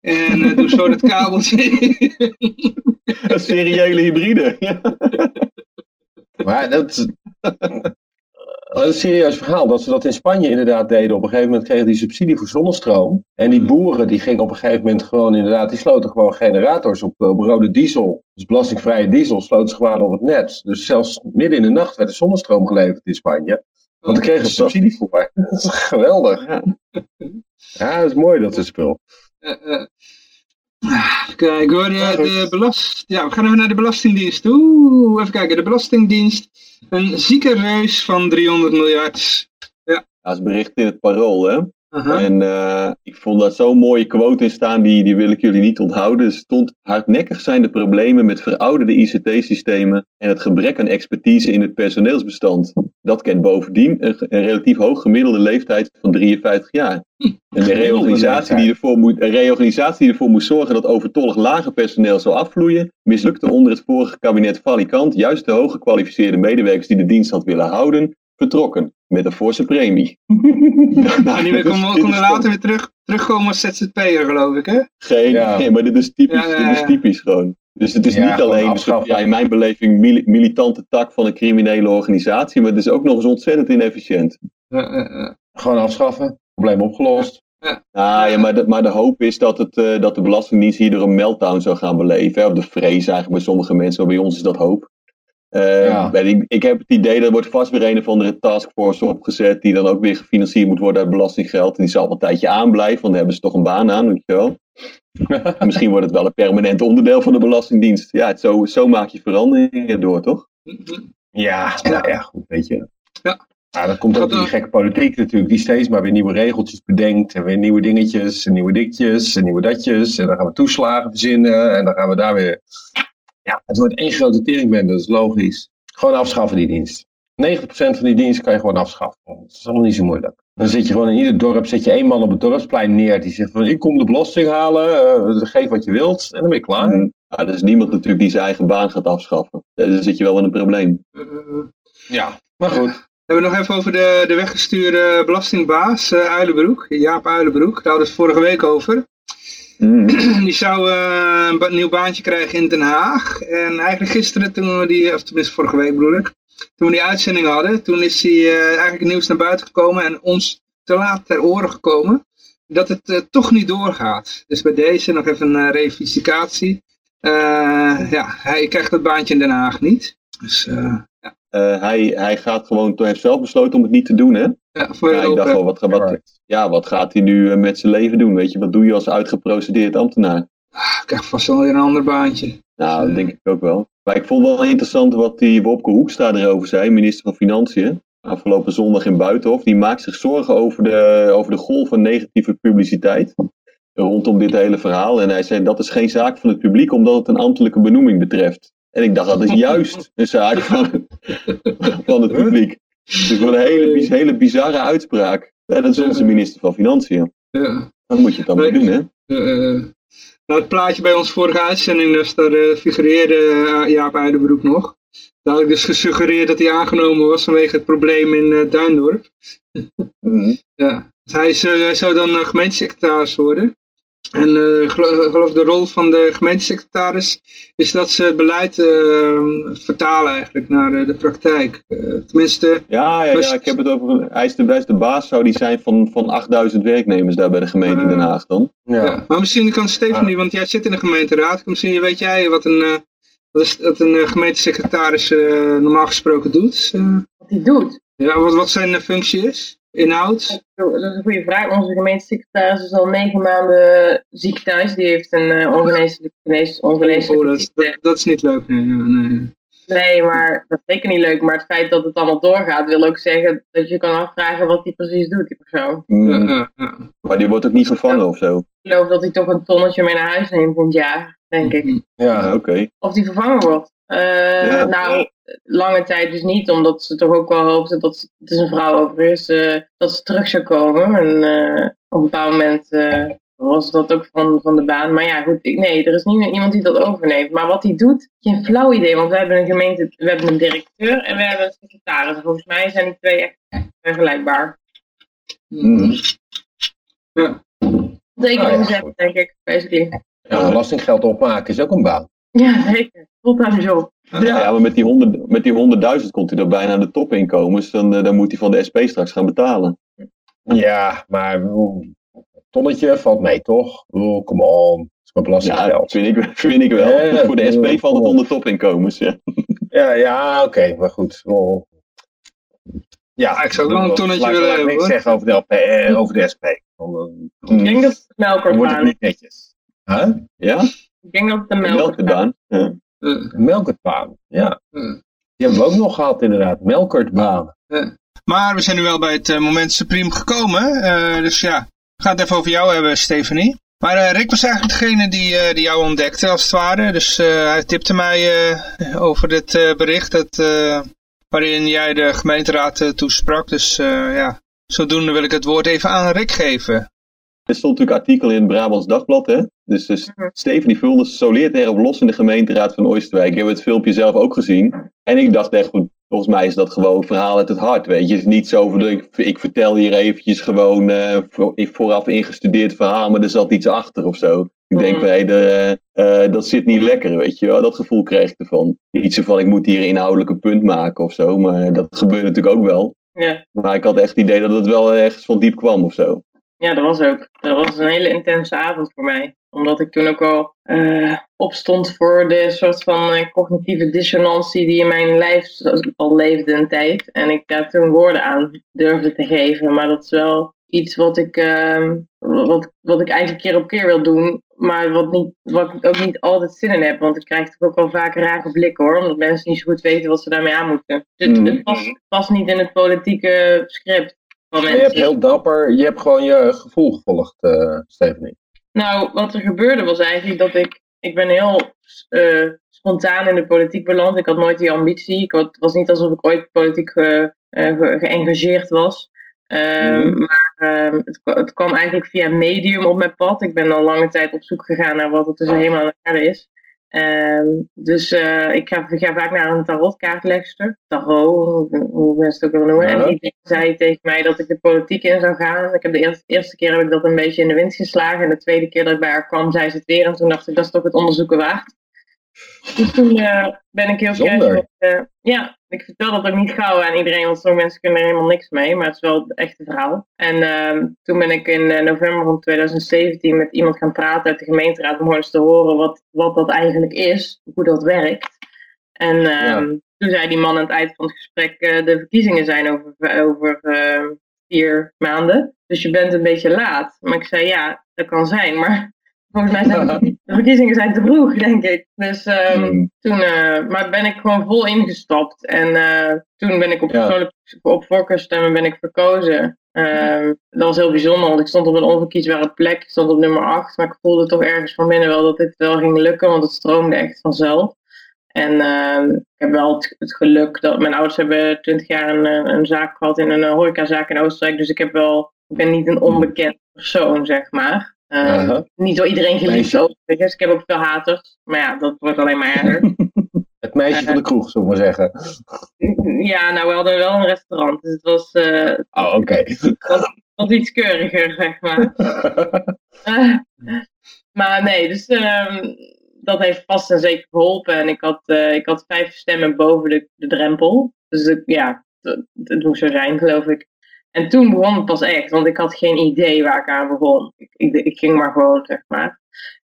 B: En uh, doe zo dat kabeltje.
C: een seriële hybride.
D: maar dat, dat is een serieus verhaal. Dat ze dat in Spanje inderdaad deden. Op een gegeven moment kregen die subsidie voor zonnestroom. En die boeren die gingen op een gegeven moment gewoon inderdaad, die sloten gewoon generators op, op rode diesel. Dus belastingvrije diesel sloten ze gewoon op het net. Dus zelfs midden in de nacht werd er zonnestroom geleverd in Spanje. Want daar kregen ze subsidie voor. Dat is geweldig. Ja, ja dat is mooi dat is spul.
B: Kijk hoor, de, de belast... ja, we gaan even naar de Belastingdienst toe. Even kijken, de Belastingdienst. Een zieke reus van 300 miljard. Ja.
C: Dat is bericht in het parool, hè? En uh, ik vond daar zo'n mooie quote in staan, die, die wil ik jullie niet onthouden. Er stond, hardnekkig zijn de problemen met verouderde ICT-systemen en het gebrek aan expertise in het personeelsbestand. Dat kent bovendien een, een relatief hoog gemiddelde leeftijd van 53 jaar. En de reorganisatie die, ervoor moet, een reorganisatie die ervoor moest zorgen dat overtollig lage personeel zou afvloeien, mislukte onder het vorige kabinet valikant juist de hoog gekwalificeerde medewerkers die de dienst had willen houden, vertrokken. Met een forse premie.
B: nou, die konden later weer terug, terugkomen als ZZP'er, geloof ik, hè?
C: Geen, nee, maar dit is typisch, dit is typisch gewoon. Dus het is niet alleen een ja, in mijn beleving militante tak van een criminele organisatie, maar het is ook nog eens ontzettend inefficiënt.
D: Gewoon afschaffen, probleem opgelost.
C: Ja. Nou, ja, maar, de, maar de hoop is dat, het, uh, dat de Belastingdienst hierdoor een meltdown zou gaan beleven. Hè? Of de vrees eigenlijk bij sommige mensen, maar bij ons is dat hoop. Uh, ik, ik, heb het idee dat er wordt vast weer een of andere taskforce opgezet die dan ook weer gefinancierd moet worden uit belastinggeld. En die zal wel een tijdje aanblijven, want dan hebben ze toch een baan aan, weet je wel. Misschien wordt het wel een permanent onderdeel van de Belastingdienst. Ja, het zo, zo maak je veranderingen door, toch?
D: Ja, nou ja, goed, weet je. Ja. Ja, dan komt ook die gekke politiek natuurlijk, die steeds maar weer nieuwe regeltjes bedenkt. En weer nieuwe dingetjes, en nieuwe dikjes, en nieuwe datjes. En dan gaan we toeslagen verzinnen. En dan gaan we daar weer ja, het wordt één grote teringbende, dat is logisch. Gewoon afschaffen die dienst. 90% van die dienst kan je gewoon afschaffen. Dat is allemaal niet zo moeilijk. Dan zit je gewoon in ieder dorp, zet je één man op het dorpsplein neer. Die zegt van, ik kom de belasting halen, uh, geef wat je wilt. En dan ben je klaar.
C: Ja, er is niemand natuurlijk die zijn eigen baan gaat afschaffen. Dan zit je wel in een probleem.
D: Ja, maar goed.
B: We hebben nog even over de, de weggestuurde belastingbaas, uh, Uilenbroek. Jaap Uilenbroek. Daar hadden we het vorige week over. Mm. Die zou uh, een nieuw baantje krijgen in Den Haag. En eigenlijk gisteren, toen we die, of tenminste vorige week bedoel ik, toen we die uitzending hadden, toen is hij uh, eigenlijk nieuws naar buiten gekomen en ons te laat ter oren gekomen dat het uh, toch niet doorgaat. Dus bij deze nog even een reificatie. ja, hij krijgt het baantje in Den Haag niet. Dus ja.
C: hij, hij gaat gewoon, hij heeft zelf besloten om het niet te doen, hè?
B: Ja, voor
C: ja, ik dacht wel, wat, wat, ja, wat gaat hij nu eh, met zijn leven doen? Weet je, wat doe je als uitgeprocedeerd ambtenaar?
B: Ah, krijg vast wel weer een ander baantje.
C: Nou, dat denk ik ook wel. Maar ik vond wel interessant wat die Wopke Hoekstra erover zei, minister van Financiën. Afgelopen zondag in Buitenhof. Die maakt zich zorgen over de, over de golf van negatieve publiciteit rondom dit hele verhaal. En hij zei dat is geen zaak van het publiek omdat het een ambtelijke benoeming betreft. En ik dacht dat is juist een zaak van, van het publiek. Dus is wel een hele, hele bizarre uitspraak. Ja, dat is onze minister van Financiën. Ja. Dan moet je het dan maar doen, hè?
B: Uh, nou, het plaatje bij onze vorige uitzending, dus daar uh, figureerde uh, Jaap Eidenbroek nog. Daar had ik dus gesuggereerd dat hij aangenomen was vanwege het probleem in uh, Duindorp. mm ja. Dus hij, is, hij zou dan gemeentesecretaris worden. En uh, ik geloof de rol van de gemeentesecretaris is dat ze het beleid uh, vertalen eigenlijk naar de, de praktijk. Uh, tenminste...
C: Ja, ja, ja, ik heb het over... Hij is de, hij de baas, zou die zijn van, van 8000 werknemers daar bij de gemeente Den Haag dan.
B: Ja. ja. Maar misschien kan Stefanie, want jij zit in de gemeenteraad, misschien weet jij wat een, wat een gemeentesecretaris normaal gesproken doet.
E: wat hij doet?
B: Ja, wat, wat zijn functie is? Inhoud?
E: Dat is een goede vraag. Onze gemeentesecretaris is al negen maanden ziek thuis. Die heeft een uh,
B: oh, dat, is, dat, dat, is niet leuk. Nee, nee.
E: nee, maar dat is zeker niet leuk. Maar het feit dat het allemaal doorgaat, wil ook zeggen dat je kan afvragen wat hij precies doet, die persoon.
C: Mm. Ja, ja, maar die wordt ook niet vervangen of zo?
E: Ik geloof dat hij toch een tonnetje mee naar huis neemt jaar, denk ik.
C: Ja, oké.
E: Of die vervangen wordt. Uh, nou, lange tijd dus niet, omdat ze toch ook wel hoopten dat ze, het is een vrouw overigens, uh, dat ze terug zou komen. En uh, op een bepaald moment was dat ook van, van de baan. Maar ja, goed, ik, nee, er is niet iemand die dat overneemt. Maar wat hij doet, geen flauw idee, want we hebben een gemeente, we hebben een directeur en we hebben een secretaris. Volgens mij zijn die twee echt vergelijkbaar.
C: Mm.
E: Ja. Tekening zetten, denk ik, basically.
C: Ja, belastinggeld opmaken is ook een baan.
E: Ja, zeker. Fulltime job.
C: Ja. ja, maar met die, honderd, met die 100.000 komt hij er bijna aan de topinkomens. Dan, dan moet hij van de SP straks gaan betalen. Ja, maar tonnetje valt mee, toch? Oh, come on. Dat is mijn belastinggeld. Ja, vind ik, vind ik wel. Ja, Voor de SP valt het onder topinkomens, ja. Ja, ja oké, maar goed. Oh.
B: Ja, ik zou wel een tonnetje willen hebben.
C: Ik zeggen over de, LP, eh, over de SP.
E: ik denk dat het melkert
C: wordt het niet netjes. Huh? Ja?
E: Ik denk dat het de melkertbaan.
C: Ja. Melkertbaan, ja. Die hebben we ook nog gehad inderdaad, melkertbaan.
B: Maar we zijn nu wel bij het uh, moment supreme gekomen. Uh, dus ja, we gaan het even over jou hebben, Stephanie. Maar uh, Rick was eigenlijk degene die, die jou ontdekte, als het ware. Dus hij tipte mij over dit bericht dat, waarin jij de gemeenteraad toesprak. Dus ja, zodoende wil ik het woord even aan Rick geven.
C: Er stond natuurlijk artikel in het Brabants Dagblad, hè? Dus, dus mhm. Stephanie Vulders soleert erop los in de gemeenteraad van Oosterwijk. Ik heb het filmpje zelf ook gezien. En ik dacht echt, volgens mij is dat gewoon verhaal uit het hart, weet je. Het is niet zo van, ik, ik vertel hier eventjes gewoon uh, vooraf ingestudeerd verhaal, maar er zat iets achter of zo. Ik denk, mhm. de, uh, dat zit niet lekker, weet je wel. Dat gevoel kreeg ik ervan. Iets van, ik moet hier een inhoudelijke punt maken of zo. Maar dat gebeurt natuurlijk ook wel.
E: Ja.
C: Maar ik had echt het idee dat het wel ergens van diep kwam of zo.
E: Ja, dat was ook. Dat was een hele intense avond voor mij. Omdat ik toen ook al uh, opstond voor de soort van uh, cognitieve dissonantie die in mijn lijf al leefde een tijd. En ik daar toen woorden aan durfde te geven. Maar dat is wel iets wat ik, uh, wat, wat ik eigenlijk keer op keer wil doen. Maar wat, niet, wat ik ook niet altijd zin in heb. Want ik krijg toch ook wel vaak rare blikken hoor. Omdat mensen niet zo goed weten wat ze daarmee aan moeten. Dus het, het past, past niet in het politieke script
C: je hebt heel dapper, je hebt gewoon je gevoel gevolgd, uh, Stephanie.
E: Nou, wat er gebeurde was eigenlijk dat ik, ik ben heel uh, spontaan in de politiek beland. Ik had nooit die ambitie. Ik had, het was niet alsof ik ooit politiek ge, uh, geëngageerd was. Mm. Maar uh, het, het, kwam eigenlijk via medium op mijn pad. Ik ben al lange tijd op zoek gegaan naar wat er tussen helemaal en aarde is. Um, dus uh, ik, ga, ik ga vaak naar een tarotkaartlegster, tarot, hoe mensen het ook willen noemen. En die zei tegen mij dat ik de politiek in zou gaan. Ik heb de eerste, eerste keer heb ik dat een beetje in de wind geslagen. En de tweede keer dat ik bij haar kwam, zei ze het weer. En toen dacht ik, dat is toch het onderzoeken waard. Dus toen uh, ben ik heel kritisch. Uh, ja, ik vertel dat ook niet gauw aan iedereen, want sommige mensen kunnen er helemaal niks mee. Maar het is wel het echte verhaal. En uh, toen ben ik in uh, november van 2017 met iemand gaan praten uit de gemeenteraad om eens te horen wat, wat dat eigenlijk is, hoe dat werkt. En ja. toen zei die man aan het eind van het gesprek, de verkiezingen zijn over, over vier maanden. Dus je bent een beetje laat. Maar ik zei, ja, dat kan zijn, maar Volgens mij zijn de verkiezingen zijn te vroeg, denk ik. Dus um, toen uh, maar ben ik gewoon vol ingestapt. En uh, toen ben ik op, ja. op voorkeurstemmen ben ik verkozen. Uh, dat was heel bijzonder, want ik stond op een onverkiesbare plek. Ik stond op nummer 8, maar ik voelde toch ergens van binnen wel dat dit wel ging lukken, want het stroomde echt vanzelf. En ehm, ik heb wel het, het, geluk dat mijn ouders hebben 20 jaar een, een zaak gehad in een horecazaak in Oostenrijk. Dus ik heb wel, ik ben niet een onbekend persoon, zeg maar. Uh, Niet door iedereen geliefd ook. Dus ik heb ook veel haters. Maar ja, dat wordt alleen maar erger.
C: Het meisje van de kroeg, zullen we maar zeggen.
E: Ja, nou, we hadden wel een restaurant. Dus het was... Uh,
C: oh, oké. Okay.
E: Wat, iets keuriger, zeg maar. uh, maar nee, dus um, dat heeft vast en zeker geholpen. En ik had, ik had vijf stemmen boven de, de drempel. Dus ja, het moest zo zijn, geloof ik. En toen begon het pas echt, want ik had geen idee waar ik aan begon. Ik, ik, ik ging maar gewoon, zeg maar.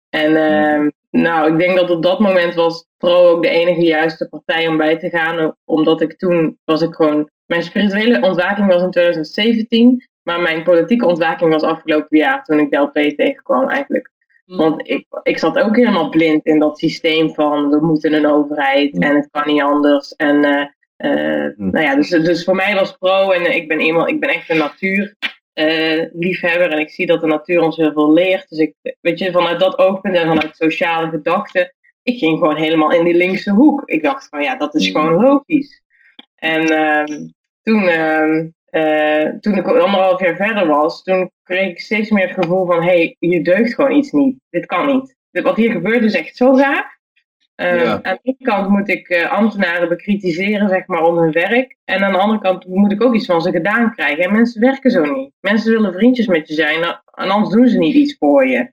E: En ehm, nou, ik denk dat op dat moment was Pro ook de enige juiste partij om bij te gaan. Omdat ik toen was ik gewoon. Mijn spirituele ontwaking was in 2017. Maar mijn politieke ontwaking was afgelopen jaar toen ik de LP tegenkwam eigenlijk. Mm. Want ik, ik zat ook helemaal blind in dat systeem van we moeten een overheid mm. en het kan niet anders. En uh, uh, nou ja, dus, dus voor mij was pro en ik ben, eenmaal, ik ben echt een natuurliefhebber uh, en ik zie dat de natuur ons heel veel leert. Dus ik, weet je, vanuit dat oogpunt en vanuit sociale gedachten, ik ging gewoon helemaal in die linkse hoek. Ik dacht van ja, dat is mm. gewoon logisch. En ehm, toen, ehm, uh, toen ik anderhalf jaar verder was, toen kreeg ik steeds meer het gevoel van, hé, hey, je deugt gewoon iets niet. Dit kan niet. Wat hier gebeurt is echt zo raar. Uh, Aan de ene kant moet ik uh, ambtenaren bekritiseren, zeg maar, om hun werk. En aan de andere kant moet ik ook iets van ze gedaan krijgen. En mensen werken zo niet. Mensen willen vriendjes met je zijn, en anders doen ze niet iets voor je.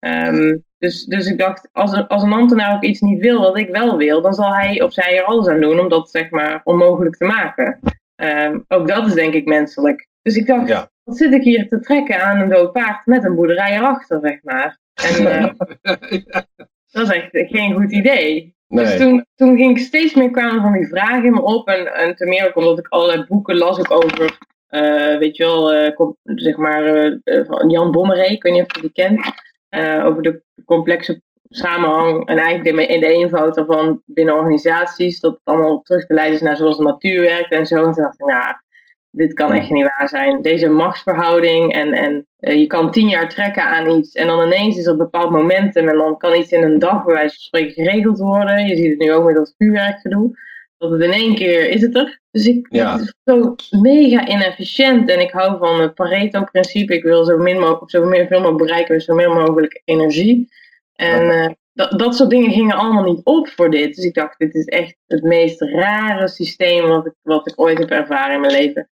E: Um, dus, dus ik dacht, als, als een ambtenaar ook iets niet wil wat ik wel wil, dan zal hij of zij er alles aan doen om dat, zeg maar, onmogelijk te maken. Ehm, ook dat is denk ik menselijk. Dus ik dacht, wat zit ik hier te trekken aan een dood paard met een boerderij erachter, zeg maar. En uh, dat is echt geen goed idee. Dus toen, toen ging ik steeds meer kwamen van die vragen in me op. En, en ten meer ook omdat ik allerlei boeken las ook over, uh, weet je wel, uh, zeg maar, van Jan Bommeré, ik weet niet of je die kent. over de complexe samenhang en eigenlijk in de eenvoud ervan binnen organisaties, dat het allemaal terug te leiden is naar zoals de natuur werkt en zo. En toen dacht ik, nou, dit kan echt niet waar zijn. Deze machtsverhouding en, en uh, je kan tien jaar trekken aan iets en dan ineens is er een bepaald momentum en dan kan iets in een dag bij wijze van spreken geregeld worden. Je ziet het nu ook met dat vuurwerkgedoe. Dat het in één keer is het er. Dus ik, ja. het is zo mega inefficiënt en ik hou van het Pareto-principe. Ik wil zo min mogelijk, zo meer, veel mogelijk bereiken met zo min mogelijk energie. En uh, dat, dat soort dingen gingen allemaal niet op voor dit. Dus ik dacht, dit is echt het meest rare systeem wat ik, wat ik ooit heb ervaren in mijn leven.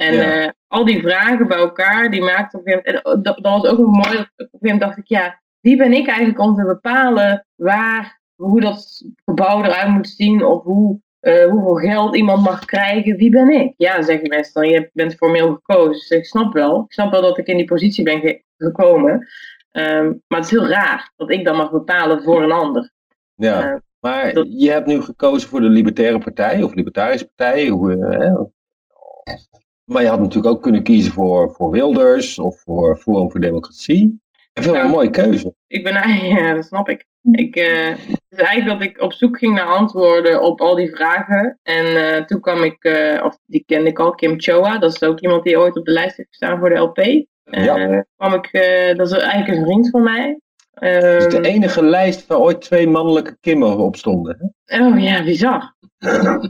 E: En ja. uh, al die vragen bij elkaar, die maakten op een gegeven moment, dat, dat was ook nog mooi, op een gegeven moment dacht ik, ja, wie ben ik eigenlijk om te bepalen waar, hoe dat gebouw eruit moet zien of hoe, uh, hoeveel geld iemand mag krijgen, wie ben ik? Ja, zeggen mensen dan, je bent formeel gekozen. Dus ik snap wel, ik snap wel dat ik in die positie ben ge gekomen. Um, maar het is heel raar dat ik dan mag bepalen voor een ander.
C: Ja, uh, maar dat... je hebt nu gekozen voor de Libertaire Partij of Libertarische Partij. Hoe, maar je had natuurlijk ook kunnen kiezen voor, voor Wilders of voor Forum voor Democratie. Ik vind nou, een mooie keuze.
E: Ik ben eigenlijk, ja, dat snap ik. ik uh, het is eigenlijk dat ik op zoek ging naar antwoorden op al die vragen. En toen kwam ik, of die kende ik al, Kim Choa. Dat is ook iemand die ooit op de lijst heeft gestaan voor de LP. Ja. Eh, kwam ik, eh, dat is eigenlijk een vriend van mij.
C: Het is de ehm, enige lijst waar ooit twee mannelijke Kimmen op stonden.
E: Hè? Oh ja, bizar.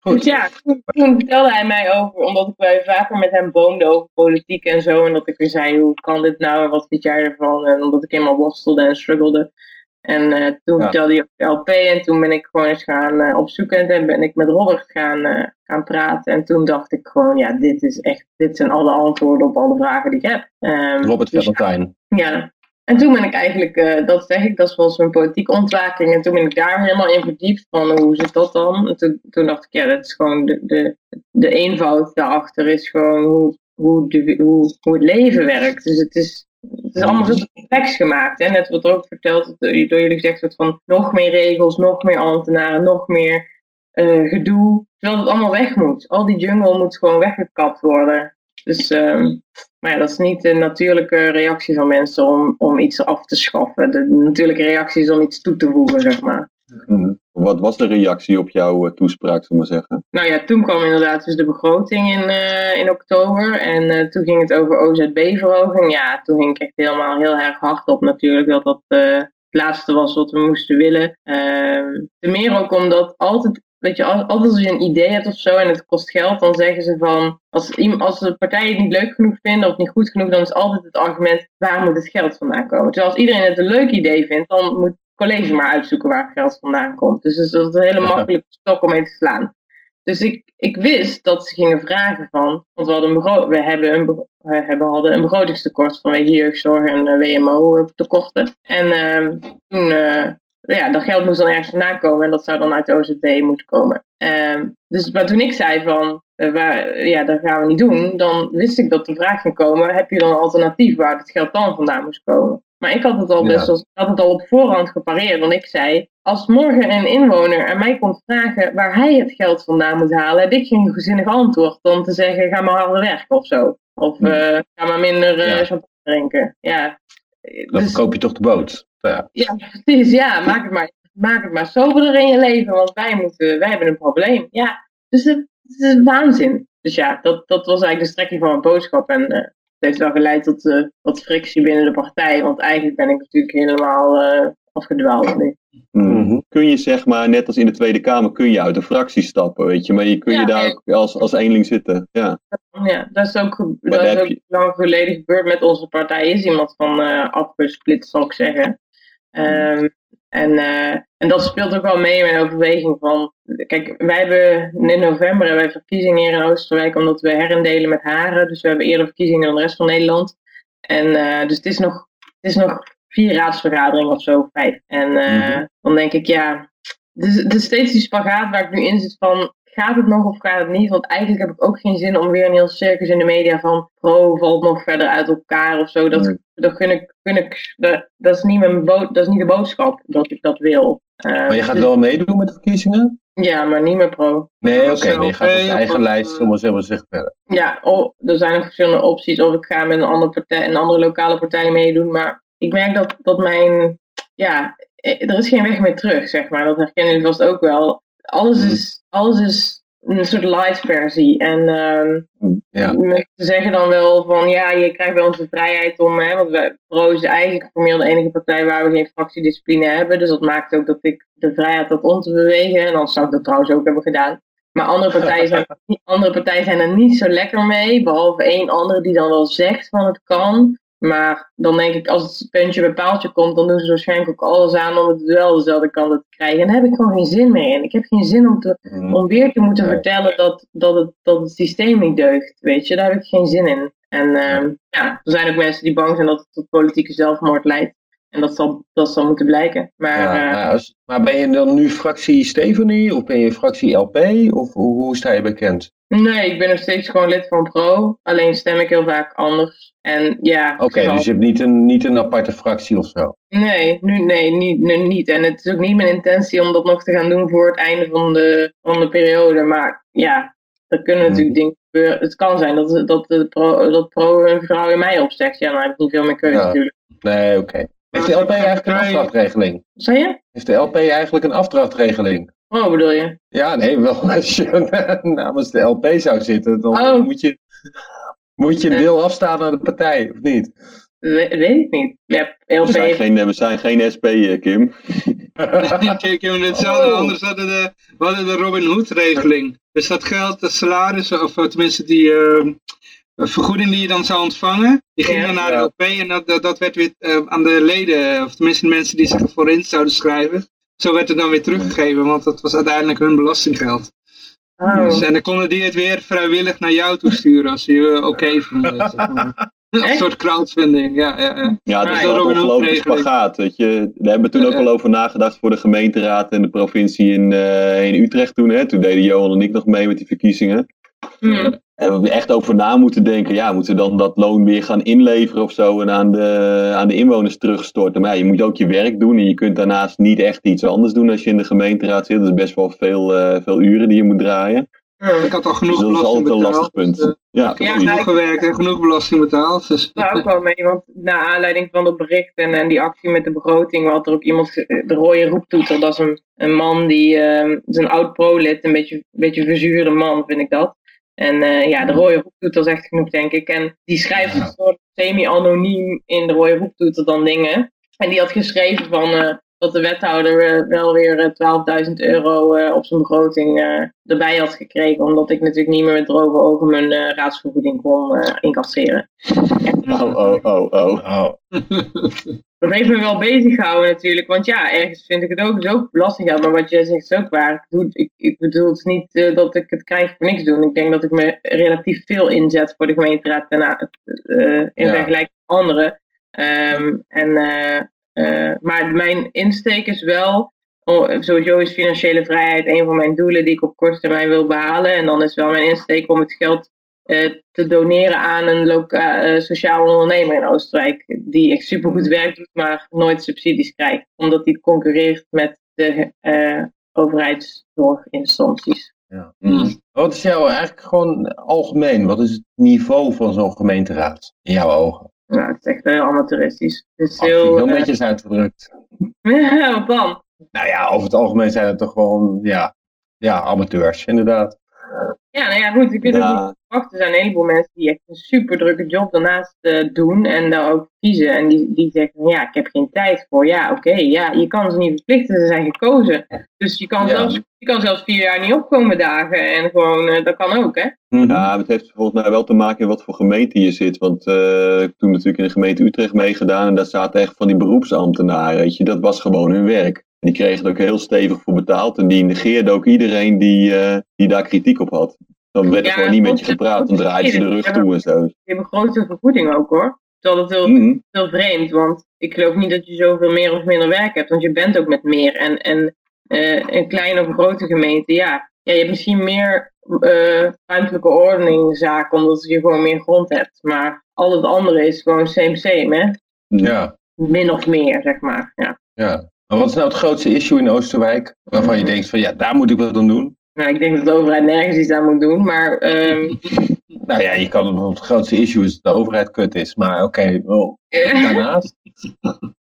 E: Goed. Dus ja, toen, vertelde hij mij over, omdat ik bij vaker met hem boomde over politiek en zo. En dat ik weer zei, hoe kan dit nou en wat vind jij ervan? En omdat ik helemaal worstelde en struggelde. En uh, toen vertelde hij op de LP en toen ben ik gewoon eens gaan uh, opzoeken en ben ik met Robert gaan, uh, gaan praten. En toen dacht ik gewoon, ja, dit is echt, dit zijn alle antwoorden op alle vragen die ik heb.
C: Um, Robert dus, Valentijn.
E: Ja, en toen ben ik eigenlijk, dat zeg ik, dat was mijn politieke ontwaking. En toen ben ik daar helemaal in verdiept van hoe zit dat dan? En toen, dacht ik, ja, dat is gewoon de, de, de eenvoud daarachter is gewoon hoe, hoe, hoe, het leven werkt. Dus het is het is allemaal zo complex gemaakt. Hè? Net wat er ook verteld door jullie gezegd wordt van nog meer regels, nog meer ambtenaren, nog meer uh, gedoe. Terwijl het allemaal weg moet. Al die jungle moet gewoon weggekapt worden. Dus um, maar ja, dat is niet de natuurlijke reactie van mensen om, om iets af te schaffen. De natuurlijke reactie is om iets toe te voegen, zeg maar.
C: Mhm. Wat was de reactie op jouw uh, toespraak, zullen we zeggen?
E: Nou ja, toen kwam inderdaad dus de begroting in, uh, in oktober. En uh, toen ging het over OZB-verhoging. Ja, toen ging ik echt helemaal heel erg hard op natuurlijk dat dat het laatste was wat we moesten willen. Ehm, ten meer ook omdat altijd weet je, altijd als je een idee hebt of zo en het kost geld, dan zeggen ze van, als, als de partijen het niet leuk genoeg vinden of niet goed genoeg, dan is altijd het argument, waar moet het geld vandaan komen? Terwijl als iedereen het een leuk idee vindt, dan moet college maar uitzoeken waar het geld vandaan komt. Dus dat is een hele makkelijke stok om mee te slaan. Dus ik, ik wist dat ze gingen vragen van, want we, hadden een we, hebben een, we hebben, hadden een begrotingstekort vanwege jeugdzorg en uh, WMO tekorten. En uh, toen, uh, ja, dat geld moest dan ergens vandaan komen en dat zou dan uit de OZB moeten komen. Uh, dus maar toen ik zei van, uh, waar, ja, dat gaan we niet doen, dan wist ik dat de vraag ging komen, heb je dan een alternatief waar het geld dan vandaan moest komen? Maar ik had het al best wel, had het al op voorhand gepareerd. Want ik zei, als morgen een inwoner aan mij komt vragen waar hij het geld vandaan moet halen, heb ik geen gezinnig antwoord dan te zeggen, ga maar harder werken of zo. Of uh, ga maar minder uh, champagne drinken. Ja.
D: Dan dus, koop je toch de boot.
E: Ja. ja, precies. Ja, maak het maar, maak het maar soberder in je leven, want wij, moeten, wij hebben een probleem. Ja, dus het, het is waanzin. Dus ja, dat, dat was eigenlijk de strekking van mijn boodschap. En uh, het heeft wel geleid tot uh, wat frictie binnen de partij. Want eigenlijk ben ik natuurlijk helemaal uh, afgedwaald nu.
C: Mm Kun je zeg maar, net als in de Tweede Kamer, kun je uit de fractie stappen, weet je. Maar je kun je daar ook als, als eenling zitten. Ja,
E: ja dat is ook, dat is ook je... lang geleden gebeurd met onze partij. Is iemand van uh, afgesplitst, zal ik zeggen. Um, en, uh, en dat speelt ook wel mee in mijn overweging van, kijk, wij hebben in november hebben wij verkiezingen hier in Oosterwijk omdat we herendelen met Haren. Dus we hebben eerder verkiezingen dan de rest van Nederland. En uh, dus het is nog, het is nog vier raadsvergaderingen of zo, vijf. En uh, mm-hmm. dan denk ik, ja, het is steeds die spagaat waar ik nu in zit van, gaat het nog of gaat het niet? Want eigenlijk heb ik ook geen zin om weer een heel circus in de media van pro valt nog verder uit elkaar of zo. Dat, dat, gun ik, gun ik, dat, dat, is niet mijn bood, dat is niet de boodschap dat ik dat wil.
D: Uh, maar je gaat dus, wel meedoen met de verkiezingen?
E: Ja, maar niet meer pro.
D: Nee, oké, okay, nee, je gaat op je eigen lijst, zomaar zeggen zeggen verder.
E: Ja, oh, er zijn nog verschillende opties. Of ik ga met een andere, partij, een andere lokale partij meedoen. Maar ik merk dat, dat mijn, ja, er is geen weg meer terug, zeg maar. Dat herkennen jullie vast ook wel alles mhm. is, alles is een soort light versie. En um, ja. mensen zeggen dan wel van ja, je krijgt wel onze vrijheid om, hè, want wij, Pro is eigenlijk formeel de enige partij waar we geen fractiediscipline hebben. Dus dat maakt ook dat ik de vrijheid had om te bewegen. En dan zou ik dat trouwens ook hebben gedaan. Maar andere partijen, zijn, andere partijen zijn er niet zo lekker mee. Behalve één andere die dan wel zegt van het kan. Maar dan denk ik, als het puntje bij paaltje komt, dan doen ze waarschijnlijk ook alles aan om het wel dezelfde kant te krijgen. En daar heb ik gewoon geen zin meer in. Ik heb geen zin om, te, mm. om weer te moeten vertellen dat, dat, het, dat het systeem niet deugt. Weet je, daar heb ik geen zin in. En uh, ja, er zijn ook mensen die bang zijn dat het tot politieke zelfmoord leidt. En dat zal, dat zal moeten blijken. Maar,
D: ja, uh, maar ben je dan nu fractie Stephanie of ben je fractie LP? Of hoe, hoe sta je bekend?
E: Nee, ik ben nog steeds gewoon lid van Pro. Alleen stem ik heel vaak anders. En ja.
D: Oké, dus je hebt niet een, niet een aparte fractie of zo?
E: Nee, nu, nee niet, nu niet. En het is ook niet mijn intentie om dat nog te gaan doen voor het einde van de, van de periode. Maar ja, er kunnen hmm. natuurlijk dingen gebeuren. Het kan zijn dat, dat, de pro, dat Pro een vrouw in mij opzegt. Ja, dan heb ik niet veel meer keuze natuurlijk.
D: Nee, oké. Heeft de LP eigenlijk een afdrachtregeling?
E: Zei je?
D: Heeft de LP eigenlijk een afdrachtregeling?
E: Oh, bedoel je?
D: Ja, nee, wel als je namens de LP zou zitten, dan oh. moet, je, moet je een deel afstaan aan de partij, of niet?
E: We, weet ik niet. Ja, LP...
C: we, zijn geen, we zijn geen SP, eh, Kim.
B: nee, Kim, hetzelfde. Oh. Anders hadden de, we hadden de Robin Hood-regeling. Dus dat geld, de salarissen, of tenminste die uh, vergoeding die je dan zou ontvangen, die ging dan naar de LP en dat, dat, werd weer uh, aan de leden, of tenminste de mensen die zich ervoor in zouden schrijven, zo werd het dan weer teruggegeven, want dat was uiteindelijk hun belastinggeld. Oh. Dus, en dan konden die het weer vrijwillig naar jou toesturen als je oké okay vonden. Een soort crowdfunding, ja. Ja, ja.
C: ja dat is een ongelooflijk spagaat. Weet je. Daar hebben we toen ook wel over nagedacht voor de gemeenteraad en de provincie in, uh, in Utrecht toen. Hè. Toen deden Johan en ik nog mee met die verkiezingen. Mm. En we hebben echt over na moeten denken, ja, moeten we dan dat loon weer gaan inleveren of zo en aan de, aan de inwoners terugstorten. Maar ja, je moet ook je werk doen en je kunt daarnaast niet echt iets anders doen als je in de gemeenteraad zit. Dat is best wel veel, uh, veel uren die je moet draaien.
B: Ja, ik had al genoeg
C: dus
B: dat
C: is altijd een lastig punt. Dus, uh,
B: ja, ik heb genoeg gewerkt en genoeg belasting betaald. Dus.
E: Daar ook wel mee, want na aanleiding van het bericht en, en die actie met de begroting had er ook iemand, de rode roeptoeter, dat is een, een man die, uh, is een oud pro-lid, een beetje, een beetje verzuurde man vind ik dat. En uh, ja, de rode roeptoeter zegt genoeg, denk ik. En die schrijft een soort semi-anoniem in de rode roeptoeter dan dingen. En die had geschreven van, uh, dat de wethouder uh, wel weer 12.000 euro op zijn begroting erbij had gekregen. Omdat ik natuurlijk niet meer met droge ogen mijn raadsvergoeding kon incasseren.
C: Oh, oh, oh, oh. oh.
E: dat heeft me wel bezig gehouden natuurlijk. Want ja, ergens vind ik het ook zo belastinggeld. Maar wat jij zegt is ook waar. Ik, doe, ik, ik bedoel het niet uh, dat ik het krijg voor niks doen. Ik denk dat ik me relatief veel inzet voor de gemeenteraad ten, uh, in ja. vergelijking met anderen. Um, en, uh, maar mijn insteek is wel, oh, sowieso is financiële vrijheid een van mijn doelen die ik op korte termijn wil behalen. En dan is wel mijn insteek om het geld te doneren aan een lokaal sociaal ondernemer in Oostenrijk. Die echt supergoed werk doet, maar nooit subsidies krijgt. Omdat die concurreert met de overheidszorginstanties.
D: Ja. Mm. Wat is jouw eigenlijk gewoon algemeen? Wat is het niveau van zo'n gemeenteraad in jouw ogen?
E: Nou, het is echt heel amateuristisch. Het
D: is heel, heel netjes uitgedrukt.
E: Wat dan?
D: Nou ja, over het algemeen zijn het toch gewoon ja, ja, amateurs, inderdaad.
E: Ja, nou ja, goed. Ik weet ja. ook wachten. Er zijn een heleboel mensen die echt een super drukke job daarnaast uh, doen en daar ook kiezen. En die, die zeggen, ja, ik heb geen tijd voor. Ja, oké, ja, je kan ze niet verplichten, ze zijn gekozen. Dus je kan, zelfs, je kan zelfs vier jaar niet opkomen dagen en gewoon, uh, dat kan ook, hè?
C: Mhm. Ja, het heeft volgens mij wel te maken in wat voor gemeente je zit. Want uh, ik heb toen natuurlijk in de gemeente Utrecht meegedaan en daar zaten echt van die beroepsambtenaren, weet je. Dat was gewoon hun werk. Die kregen er ook heel stevig voor betaald. En die negeerden ook iedereen die, uh, die daar kritiek op had. Dan werd er gewoon niet met je gepraat. Dan draaiden ze de rug toe en zo.
E: Die hebben grote vergoeding ook hoor. Terwijl het heel, mm heel vreemd. Want ik geloof niet dat je zoveel meer of minder werk hebt. Want je bent ook met meer. En, en uh, een kleine of grote gemeente, ja. ja je hebt misschien meer uh, ruimtelijke ordeningzaken. Omdat je gewoon meer grond hebt. Maar al het andere is gewoon same same hè.
D: Ja.
E: Min of meer, zeg maar. Ja.
D: ja. Maar wat is nou het grootste issue in Oosterwijk waarvan je denkt van ja, daar moet ik wat aan doen?
E: Nou, ik denk dat de overheid nergens iets aan moet doen, maar... Um...
D: nou ja, je kan bijvoorbeeld het grootste issue is dat de overheid kut is, maar oké, okay, daarnaast?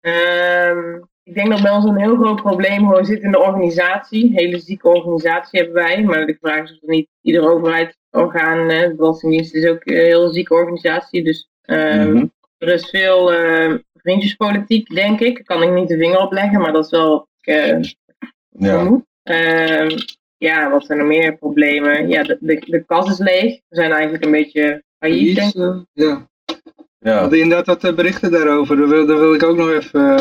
E: um, ik denk dat bij ons een heel groot probleem gewoon zit in de organisatie. Een hele zieke organisatie hebben wij, maar de vraag is of er niet ieder overheidsorgaan, de Belastingdienst is ook een heel zieke organisatie, dus um, mm -hmm. er is veel vriendjespolitiek, denk ik. Kan ik niet de vinger op leggen, maar dat is wel uh, ja. Uh, ja, wat zijn er meer problemen? Ja, de, de, de kas is leeg. We zijn eigenlijk een beetje failliet, denk ik. Uh,
B: ja. ja. Inderdaad wat eh, berichten daarover. Daar wil, daar wil ik ook nog even...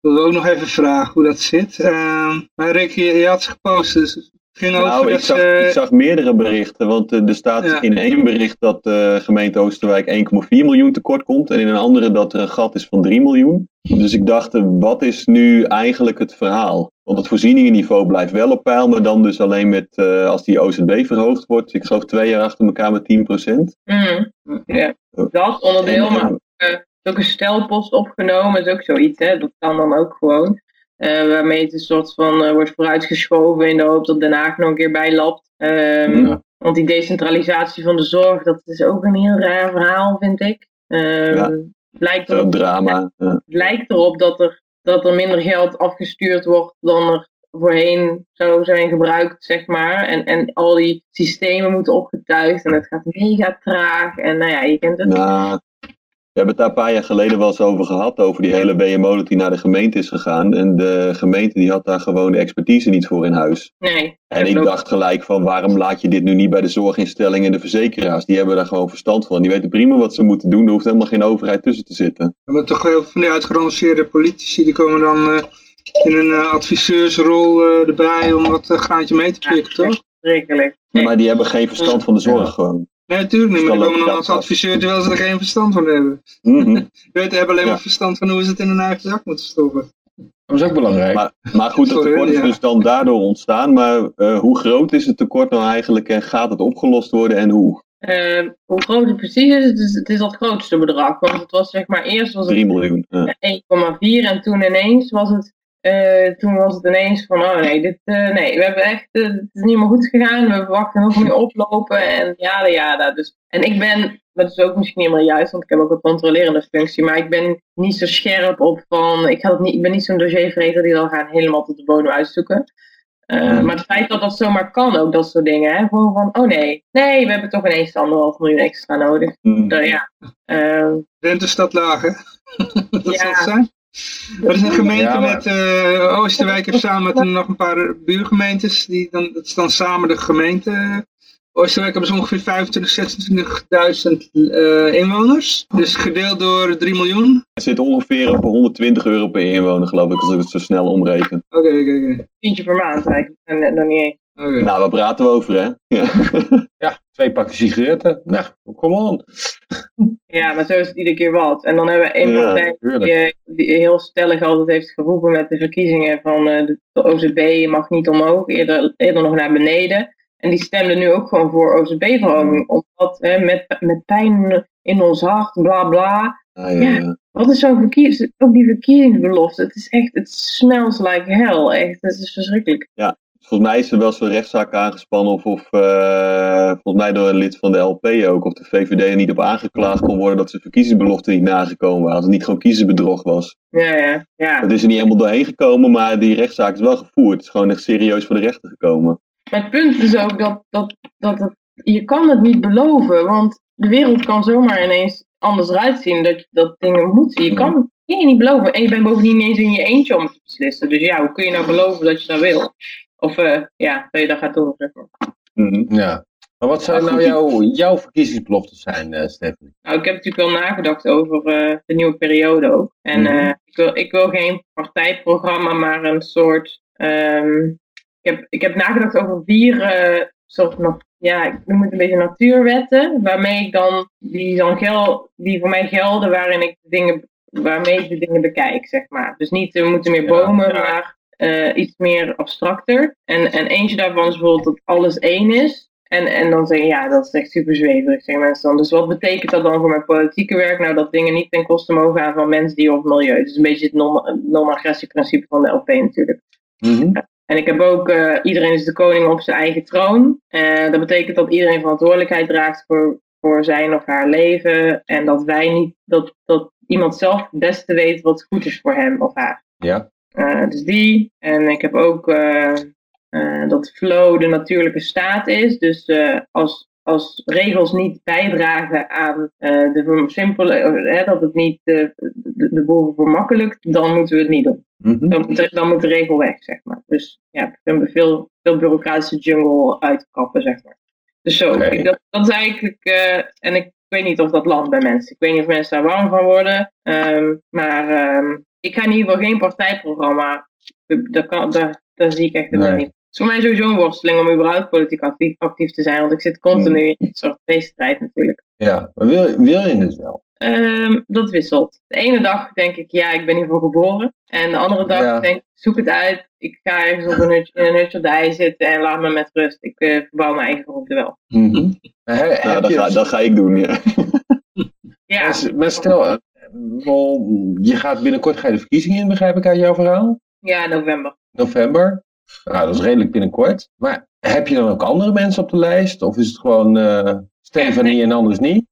B: wil ook nog even vragen hoe dat zit. Uh, maar Rick, je, je, had ze gepost, dus
C: nou, ik, zag, ik zag meerdere berichten, want uh, er staat in één bericht dat de uh, gemeente Oosterwijk 1,4 miljoen tekort komt en in een andere dat er een gat is van 3 miljoen. Dus ik dacht, uh, wat is nu eigenlijk het verhaal? Want het voorzieningenniveau blijft wel op peil, maar dan dus alleen met, als die OZB verhoogd wordt, ik geloof twee jaar achter elkaar met 10 procent.
E: Mm, ja, dat onderdeel, en, maar ook een stelpost opgenomen, is ook zoiets, hè? dat kan dan ook gewoon. Uh, waarmee het een soort van uh, wordt vooruitgeschoven in de hoop dat Den Haag nog een keer bijlapt. Um, ja. Want die decentralisatie van de zorg, dat is ook een heel raar verhaal, vind ik. Um, ja. lijkt erop,
C: drama.
E: Ja. lijkt erop dat er, dat er minder geld afgestuurd wordt dan er voorheen zou zijn gebruikt, zeg maar. En, en al die systemen moeten opgetuigd en het gaat mega traag. En nou ja, je kent het.
C: Nou, we hebben het daar een paar jaar geleden wel eens over gehad, over die hele WMO die naar de gemeente is gegaan. En de gemeente die had daar gewoon de expertise niet voor in huis.
E: Nee.
C: En ik dacht gelijk van, waarom laat je dit nu niet bij de zorginstellingen en de verzekeraars? Die hebben daar gewoon verstand van. Die weten prima wat ze moeten doen. Er hoeft helemaal geen overheid tussen te zitten.
B: Maar toch heel veel van die uitgeranceerde politici, die komen dan uh, in een uh, adviseursrol uh, erbij om wat graantje mee te pikken, toch?
C: Nee. Maar die hebben geen verstand van de zorg gewoon.
B: Nee, natuurlijk niet, maar die komen dan als adviseur terwijl ze er geen verstand van hebben. Mm -hmm. We hebben alleen maar verstand van hoe ze het in hun eigen zak moeten stoppen.
D: Dat is ook belangrijk.
C: Maar, maar goed, het tekort is dus dan daardoor ontstaan. Maar uh, hoe groot is het tekort nou eigenlijk en gaat het opgelost worden en hoe?
E: Uh, hoe groot het precies is, het is, het is het grootste bedrag. Want het was zeg maar eerst was het
C: 3 miljoen. Ja.
E: 1,4 en toen ineens was het uh, toen was het ineens van, oh nee, dit, uh, nee we hebben echt, uh, het is niet meer goed gegaan, we verwachten nog meer oplopen en ja, ja, dus. En ik ben, dat is ook misschien niet helemaal juist, want ik heb ook een controlerende functie, maar ik ben niet zo scherp op van, ik, had niet, ik ben niet zo'n dossiervreter die dan gaan helemaal tot de bodem uitzoeken. Mm. Maar het feit dat dat zomaar kan, ook dat soort dingen, hè? gewoon van, oh nee, nee, we hebben toch ineens anderhalf miljoen extra nodig.
C: Mm.
E: Ja.
B: Rentestad lager. dat ja. zal het zijn. Er is een gemeente ja, maar... met uh, Oosterwijk heeft samen met nog een paar buurgemeentes. Die dan, dat is dan samen de gemeente. Oosterwijk hebben ze ongeveer 25, 26.000 uh, inwoners. Dus gedeeld door 3 miljoen.
C: Het zit ongeveer op 120 euro per inwoner geloof ik, als ik het zo snel omreken.
B: Oké, oké, oké.
E: Tientje per maand eigenlijk, en dan niet eens.
C: Okay. Nou, waar praten we over, hè?
D: Ja, ja twee pakken sigaretten. Nou, come on.
E: Ja, maar zo is het iedere keer wat. En dan hebben we één partij die, die, heel stellig altijd heeft geroepen met de verkiezingen van uh, de, de OZB mag niet omhoog, eerder, eerder nog naar beneden. En die stemden nu ook gewoon voor OZB-verhoging. Omdat hè, met, met pijn in ons hart, bla bla.
C: Ah, ja, ja.
E: Wat is zo'n verkiezing, ook die verkiezingsbelofte. Het is echt, het smells like hell. Echt, het is verschrikkelijk.
C: Volgens mij is er wel zo'n rechtszaak aangespannen of, of eh, volgens mij door een lid van de LP ook, of de VVD er niet op aangeklaagd kon worden dat ze verkiezingsbelofte niet nagekomen waren. Als het niet gewoon kiezersbedrog was.
E: Ja, ja, ja.
C: Dat is er niet helemaal doorheen gekomen, maar die rechtszaak is wel gevoerd. Het is gewoon echt serieus voor de rechter gekomen.
E: Maar het punt is ook dat, dat, dat het, je kan het niet beloven, want de wereld kan zomaar ineens anders eruit zien dat, dat dingen moeten. Je kan het je niet beloven. En je bent bovendien niet eens in je eentje om te beslissen. Dus ja, hoe kun je nou beloven dat je dat wil? Of eh, ja, dat je dat gaat doen. zeg maar.
C: Mhm.
D: Ja. Maar wat zouden nou jouw, jouw verkiezingsbeloften zijn, eh Stephanie?
E: Nou, ik heb natuurlijk wel nagedacht over eh, de nieuwe periode ook. En
D: Mhm.
E: eh, ik, wil, ik wil geen partijprogramma, maar een soort. ehm, ik, heb, ik heb nagedacht over vier eh, soort nog, ja, ik noem het een beetje natuurwetten, waarmee ik dan die dan gel, die voor mij gelden, waarin ik de dingen, waarmee ik de dingen bekijk, zeg maar. Dus niet we moeten meer
D: Ja,
E: bomen,
D: ja.
E: maar eh, iets meer abstracter. En, en eentje daarvan is bijvoorbeeld dat alles één is. En, en dan zeggen ja, dat is echt super zweverig, zeggen mensen dan. Dus wat betekent dat dan voor mijn politieke werk? Nou, dat dingen niet ten koste mogen gaan van mensen, dier of milieu. Dus een beetje het non- non-agressieprincipe van de LP natuurlijk.
D: Mhm.
E: En ik heb ook, eh, iedereen is de koning op zijn eigen troon. En dat betekent dat iedereen verantwoordelijkheid draagt voor, voor zijn of haar leven. En dat wij niet, dat, dat iemand zelf het beste weet wat goed is voor hem of haar.
D: Ja.
E: Eh, dus die. En ik heb ook eh, eh, dat flow de natuurlijke staat is. Dus als, als regels niet bijdragen aan de versimpelen, eh, dat het niet de, de boel vermakkelijkt, dan moeten we het niet doen.
D: Mhm.
E: Dan moet, de- dan moet de regel weg, zeg maar. Dus ja, we hebben veel, veel bureaucratische jungle uitkappen, zeg maar. Dus zo, ik, dat, dat is eigenlijk, en ik weet niet of dat landt bij mensen. Ik weet niet of mensen daar warm van worden. ehm, maar ehm, ik ga in ieder geval geen partijprogramma. Dat kan, daar, daar zie ik echt helemaal
D: Nee.
E: niet. Het is voor mij sowieso een worsteling om überhaupt politiek actief, actief te zijn. Want ik zit continu in een soort feeststrijd natuurlijk.
D: Ja, maar wil, wil je het wel?
E: Ehm, dat wisselt. De ene dag denk ik, ja, ik ben hiervoor geboren. En de andere dag
D: Ja.
E: denk ik, zoek het uit. Ik ga ergens op een hutje, in een hutje op de hei zitten en laat me met rust. Ik eh, verbouw mijn eigen groente wel.
D: He-
C: Nou, dat,
D: je-
C: ga, dat ga ik doen, ja.
E: Ja,
D: Maar- Maar stel, wel, je gaat binnenkort ga je de verkiezingen in, begrijp ik uit jouw verhaal?
E: ja november.
D: November. Nou, dat is redelijk binnenkort. Maar heb je dan ook andere mensen op de lijst? Of is het gewoon eh Stefanie en anders niet?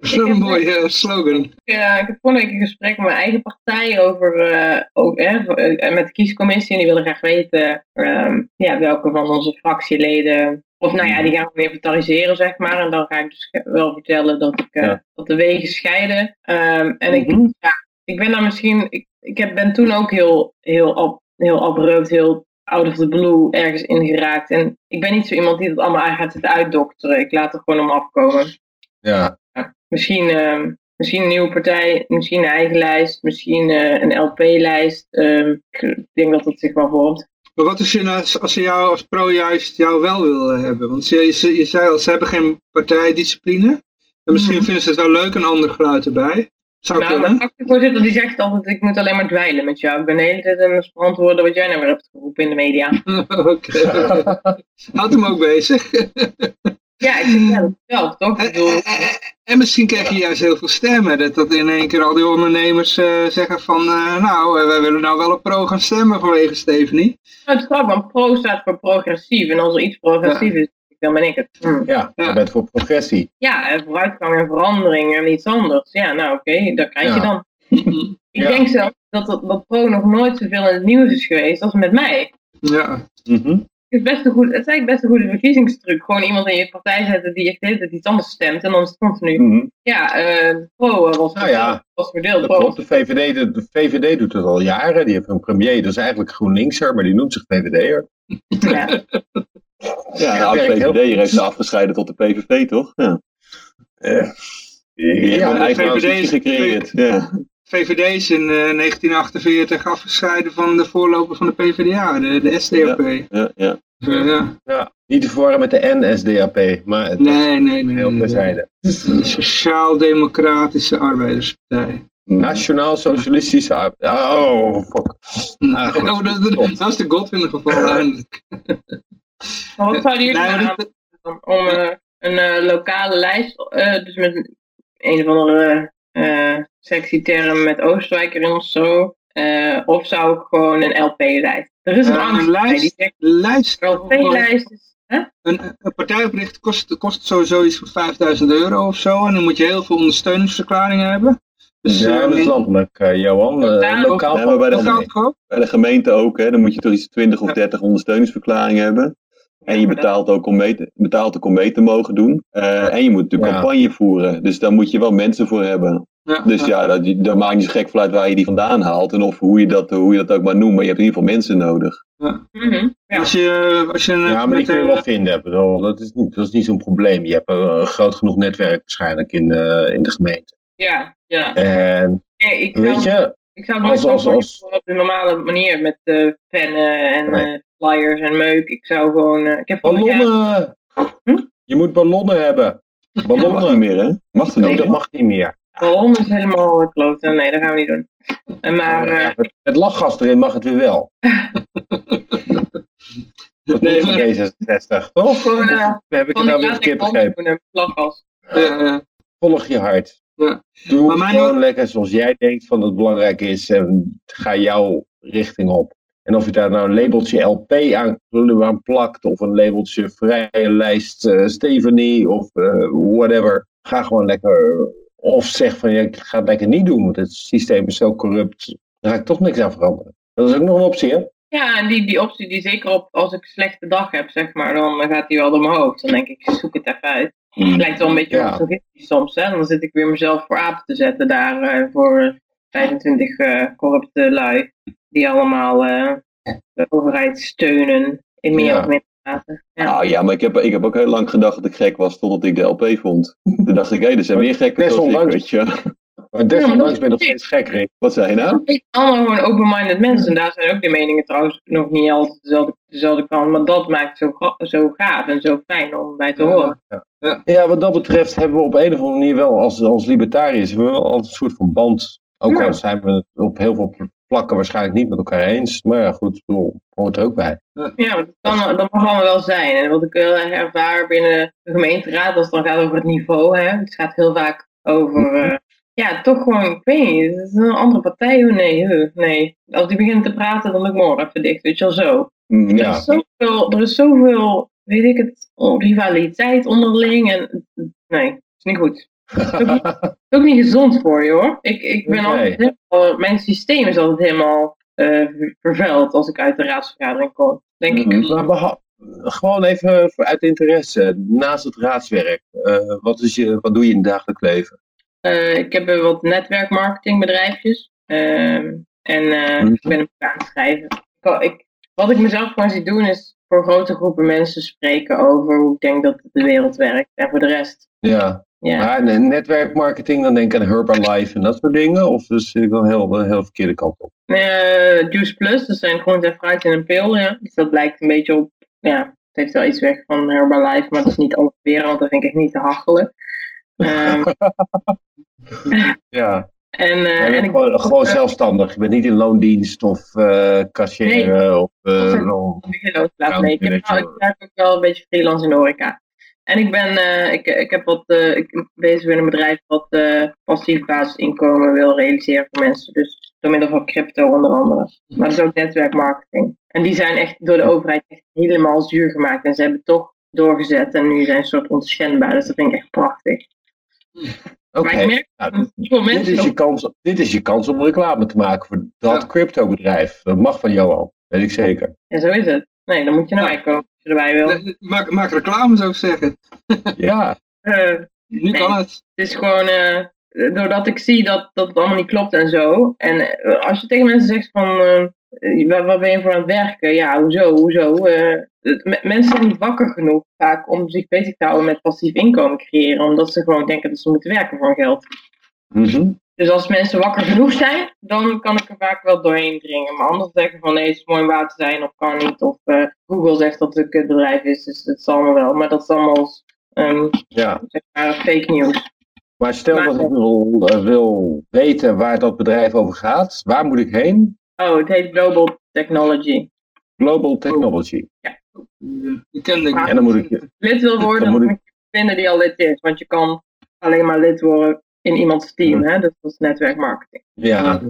B: Dat is een mooie eh, slogan.
E: Ja, ik heb vorige week een gesprek met mijn eigen partij over, eh, ook, hè, eh, met de kiescommissie. En die willen graag weten ehm, ja, welke van onze fractieleden. Of nou ja, die gaan we inventariseren, zeg maar. En dan ga ik dus wel vertellen dat, ik, eh, dat de wegen scheiden. Ehm, en ik,
D: Mhm.
E: ja, ik ben daar misschien. Ik, ik heb, ben toen ook heel, heel, ab, heel abrupt, heel out of the blue ergens ingeraakt. En ik ben niet zo iemand die dat allemaal gaat zitten uitdokteren. Ik laat er gewoon om afkomen.
D: Ja,
E: Ja, misschien, ehm, misschien een nieuwe partij, misschien een eigen lijst, misschien eh, een LP-lijst. Ehm, ik denk dat dat zich wel vormt.
B: Maar wat is je nou als als ze jou als pro juist jou wel wil eh, hebben? Want je, je, je zei al, ze hebben geen partijdiscipline. En misschien
E: Mhm.
B: vinden ze het wel leuk, een ander geluid erbij. Zou
E: Nou, mijn
B: kunnen.
E: fractievoorzitter die zegt altijd, ik moet alleen maar dwijlen met jou. Ik ben de hele tijd aan het verantwoorden wat jij nou weer hebt geroepen in de media.
B: Oké. Houd hem ook bezig.
E: Ja, ik zeg ja, dat toch? Ik
B: En,
E: bedoel,
B: en- en- en misschien krijg je juist heel veel stemmen. Dat, dat in één keer al die ondernemers eh, zeggen van... eh, nou, eh, wij willen nou wel op pro gaan stemmen vanwege Stephanie.
E: nou, het is grappig, want pro staat voor progressief. En als er iets progressief is, dan ben ik het. Hm.
D: ja,
B: Ja.
D: je bent voor progressie.
E: Ja, eh, vooruitgang en verandering en iets anders. Ja, nou oké, dat krijg je dan. Ik
D: Ja.
E: denk zelf dat, dat, dat pro nog nooit zoveel in het nieuws is geweest als met mij.
B: Ja,
D: Mhm.
E: Het is, best een goed, het is eigenlijk best een goede verkiezingstruc. Gewoon iemand in je partij zetten die echt de hele tijd iets anders stemt. En dan is het continu.
D: Mhm.
E: Ja, eh pro eh, was,
D: Nou ja,
E: was verdeeld.
D: Dat
E: Pro
D: klopt, de VVD, de, de VVD doet het al jaren. Die heeft een premier, dat is eigenlijk GroenLinkser, maar die noemt zich VVD'er.
E: ja.
C: Ja, de
D: Ja,
C: oud
D: werkt heel
C: VVD
D: goed.
C: heeft ze afgescheiden tot de PVV, toch? Ja.
D: Eh,
C: Die hebben
D: ja,
C: een
B: de
C: eigen
B: VVD is-
C: gecreëerd. Ja.
B: VVD is in eh, 1948 afgescheiden van de voorloper van de PvdA, de, de SDAP.
C: Ja, ja.
B: Dus, eh, ja.
D: ja, niet te verwarren met de NSDAP, maar het
B: Nee, nee, nee.
D: heel terzijde.
B: Sociaal-Democratische Arbeiderspartij.
D: Nationaal Socialistische Arbeid. Oh, fuck. Ah.
B: Oh, dat, dat, dat is de Godwin geval eindelijk.
E: Maar wat zouden jullie nou aan om een lokale lijst, dus met een of andere sexy term met Oostenrijk erin of zo, of zou ik gewoon een LP-lijst? Er is een
B: uh, lijst. Die lijst.
E: LP-lijst is
B: een, een partijbericht kost, kost sowieso iets van 5000 euro of zo. En dan moet je heel veel ondersteuningsverklaringen hebben.
D: Dus, ja, dat is landelijk, uh, Johan. Uh, lokaal,
C: ja, maar bij, de, bij de gemeente ook. Hè, dan moet je toch iets 20 of 30 ondersteuningsverklaringen hebben. En je betaalt ook om mee te, betaalt ook om mee te mogen doen. Uh, en je moet natuurlijk ja. campagne voeren. Dus daar moet je wel mensen voor hebben. Ja, dus ja, dat, dat, maakt niet zo gek vanuit waar je die vandaan haalt. En of hoe je dat, hoe je dat ook maar noemt. Maar je hebt in ieder geval mensen nodig.
B: Ja. Mm -hmm. Als je, als je
D: ja, maar die kun je wel vinden. Bedoel, dat is niet, dat is niet zo'n probleem. Je hebt een groot genoeg netwerk waarschijnlijk in, uh, in de gemeente.
E: Ja, ja.
D: En
E: nee, ik
D: weet
E: zou,
D: je...
E: Ik zou het als, op de normale manier met uh, pennen en nee. uh, flyers en meuk. Ik zou gewoon... ik heb
D: ballonnen! Hm? Je moet ballonnen hebben.
C: Ballonnen. Dat mag niet meer, hè? Mag er
D: nee, dat mag niet meer.
E: Ballon is helemaal kloten. Nee, dat gaan we niet doen. En maar,
D: ja, met, met lachgas erin mag het weer wel. Dat nee, van D66, toch?
E: Gewoon, uh,
D: heb ik het nou weer verkeerd begrepen.
E: Lachgas.
D: Uh, volg je hart.
B: Ja.
D: Doe maar mijn... gewoon lekker zoals jij denkt van het belangrijk is en ga jouw richting op. En of je daar nou een labeltje LP aan, aan plakt of een labeltje vrije lijst uh, Stephanie of uh, whatever. Ga gewoon lekker of zeg van ja, ik ga het lekker niet doen, want het systeem is zo corrupt. Daar ga ik toch niks aan veranderen. Dat is ook nog een optie, hè?
E: Ja, en die, die optie die zeker op als ik een slechte dag heb, zeg maar, dan gaat die wel door mijn hoofd. Dan denk ik, zoek het even uit. Het mm. lijkt wel een beetje ja. soms, hè. Dan zit ik weer mezelf voor apen te zetten daar uh, voor 25 uh, corrupte lui. Die allemaal uh, de overheid steunen in meer ja. of minder mate.
C: Ja. Nou ja, maar ik heb, ik heb ook heel lang gedacht dat ik gek was totdat ik de LP vond. Toen dacht ik, hé, hey, er zijn meer gekken zoals ik, weet je.
D: Maar desondanks ben je nog steeds gek, Rick.
C: Wat zei je nou?
E: Allemaal gewoon open-minded mensen. En daar zijn ook de meningen trouwens nog niet altijd dezelfde, dezelfde kant. Maar dat maakt het zo, zo gaaf en zo fijn om bij te horen.
D: Ja, ja. ja, wat dat betreft hebben we op een of andere manier wel, als, als libertariërs, hebben we wel altijd een soort van band. Ook al zijn we het op heel veel plakken waarschijnlijk niet met elkaar eens. Maar ja, goed, hoort er ook bij.
E: Ja, dat, kan, dat mag allemaal wel zijn. En wat ik heel erg ervaar binnen de gemeenteraad, als het dan gaat over het niveau. Hè, het gaat heel vaak over... Uh, ja, toch gewoon, ik weet niet, het is een andere partij. Oh, nee, nee. Als die begint te praten, dan doe ik morgen even dicht, weet je wel zo.
D: Ja.
E: Er, is zoveel, er is zoveel, weet ik het, rivaliteit onderling. En nee, het is niet goed. Het is ook niet, ook niet gezond voor je hoor. Ik, ik ben altijd helemaal, mijn systeem is altijd helemaal uh, vervuild als ik uit de raadsvergadering kom. Denk mm -hmm. ik.
D: Maar gewoon even uit interesse, naast het raadswerk, uh, wat, is je, wat doe je in het dagelijks leven?
E: Uh, ik heb wat netwerkmarketingbedrijfjes. Uh, en uh, mm. ik ben een boek aan het schrijven. Ik, wat ik mezelf gewoon zie doen is voor grote groepen mensen spreken over hoe ik denk dat de wereld werkt. En voor de rest.
D: Ja, ja. Maar netwerkmarketing, dan denk ik aan Herbalife en dat soort dingen? Of dus ik wel heel, heel verkeerde kant op?
E: Juice Plus, dat zijn groente en fruit in een pil. Ja. Dus dat blijkt een beetje op, ja, het heeft wel iets weg van Herbalife, maar dat is niet alles weer, want dat vind ik echt niet te hachelen. Um,
D: ja.
E: En, uh,
D: en ik, gewoon, gewoon uh, zelfstandig. Je bent niet in loondienst of uh, cashier
E: nee,
D: of... Uh,
E: nee, ik, heb, nou, ik werk ook wel een beetje freelance in de horeca. En ik ben, ik, ik heb wat, ik bezig met een bedrijf wat passief basisinkomen wil realiseren voor mensen. Dus door middel van crypto onder andere. Maar dat is ook netwerkmarketing. En die zijn echt door de overheid echt helemaal zuur gemaakt. En ze hebben toch doorgezet en nu zijn ze een soort onschendbaar. Dus dat vind ik echt prachtig.
D: Oké, okay. nou, dit, is je kans, dit is je kans om reclame te maken voor dat ja. crypto-bedrijf. Dat mag van Johan, weet ik zeker.
E: Ja, zo is het. Nee, dan moet je naar mij komen als je erbij wil.
B: Maak, maak reclame, zou ik zeggen.
D: ja.
E: Uh,
B: nu
E: nee,
B: kan het.
E: Het is gewoon, uh, doordat ik zie dat, dat het allemaal niet klopt en zo. En uh, als je tegen mensen zegt van, waar, waar, ben je voor aan het werken? Ja, hoezo, hoezo? mensen zijn niet wakker genoeg vaak om zich bezig te houden met passief inkomen creëren, omdat ze gewoon denken dat ze moeten werken voor geld.
D: Mm -hmm.
E: Dus als mensen wakker genoeg zijn, dan kan ik er vaak wel doorheen dringen. Maar anders zeggen van nee, het is mooi om waar te zijn of kan niet. Of uh, Google zegt dat het een kutbedrijf is, dus dat zal me wel. Maar dat is allemaal um,
D: ja.
E: zeg maar, fake news.
D: Maar stel maar, dat ik wil, uh, wil weten waar dat bedrijf over gaat, waar moet ik heen?
E: Oh, het heet Global Technology.
D: Global Technology.
E: Ja.
B: Die kende ik.
D: En dan moet ik...
E: Lid wil worden, dan moet je vinden die al lid is. Want je kan alleen maar lid worden in iemands team. Hè? Dus dat is netwerkmarketing.
D: Ja.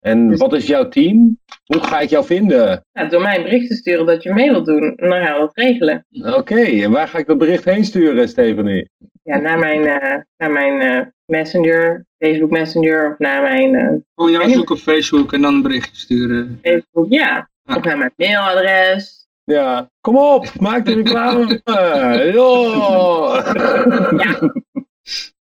D: En dus- wat is jouw team? Hoe ga ik jou vinden?
E: Ja, door mij een bericht te sturen dat je mee wilt doen. Dan gaan we dat regelen.
D: Oké, en waar ga ik dat bericht heen sturen, Stephanie?
E: Ja, naar mijn, uh, naar mijn uh, Messenger, Facebook Messenger of naar mijn... Uh,
B: oh, jou zoeken op Facebook en dan een berichtje sturen.
E: Facebook, ja. Ah. Of naar mijn mailadres.
D: Ja, kom op, maak de reclame. ja.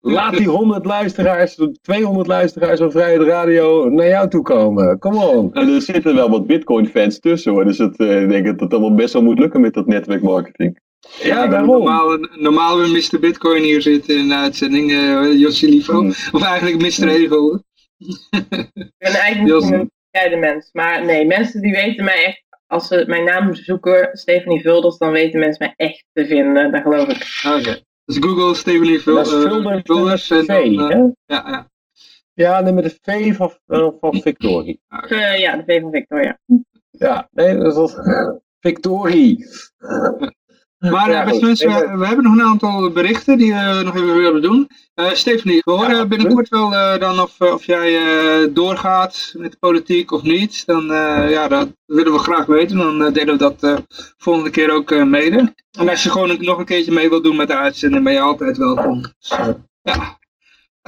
D: Laat die 100 luisteraars, 200 luisteraars van Vrijheid Radio naar jou toe komen. Kom op.
C: En er zitten wel wat Bitcoin fans tussen hoor. Dus het, uh, ik denk dat het allemaal best wel moet lukken met dat netwerkmarketing.
B: Ja, ja daarom. Normaal, normaal we Mr. Bitcoin hier zitten in de uitzending, uh, Josje Livo. Hmm. Of eigenlijk Mr. Ego.
E: ik ben eigenlijk niet een bescheiden mens. Maar nee, mensen die weten mij echt, als ze mijn naam zoeken, Stephanie Vulders, dan weten mensen mij echt te vinden. Dat geloof ik.
B: Oké. Dus Google Stephanie Vulders.
D: en
B: V,
D: hè? Ja, ja. Ja, nee, met de V van, van Victorie.
E: Uh, ja, de V van Victoria.
D: Ja, nee, dat was Victorie.
B: Maar ja, beste mensen, we, we, hebben nog een aantal berichten die we nog even willen doen. Uh, Stephanie, we horen binnenkort wel uh, dan of, of jij uh, doorgaat met de politiek of niet. Dan ja, dat willen we graag weten. Dan delen we dat volgende keer ook mede. En als je gewoon nog een keertje mee wilt doen met de uitzending, ben je altijd welkom. Dus, ja.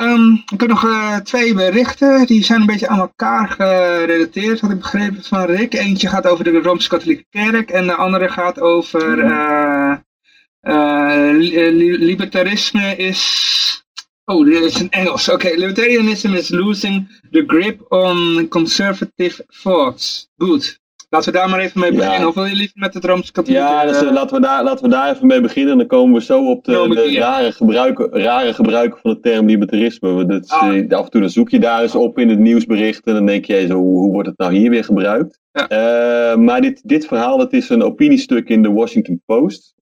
B: Um, ik heb nog uh, twee berichten, die zijn een beetje aan elkaar gerelateerd, had ik begrepen van Rick. Eentje gaat over de Rooms-Katholieke Kerk en de andere gaat over uh, uh, libertarisme is... Oh, dit is in Engels. Oké, okay. libertarianism is losing the grip on conservative thoughts. Goed. Laten we daar maar even mee beginnen. Ja. Of wil je liever met het Rooms-Katholieke?
C: Ja, dus, uh, laten, we daar, laten we daar even mee beginnen. Dan komen we zo op de, de rare, gebruiken, rare gebruiken van de term libertarisme. Dat, ah. uh, af en toe dan zoek je daar eens op in het nieuwsbericht. En dan denk je, zo, hoe, hoe wordt het nou hier weer gebruikt? Ja. Uh, maar dit, dit verhaal dat is een opiniestuk in de Washington Post.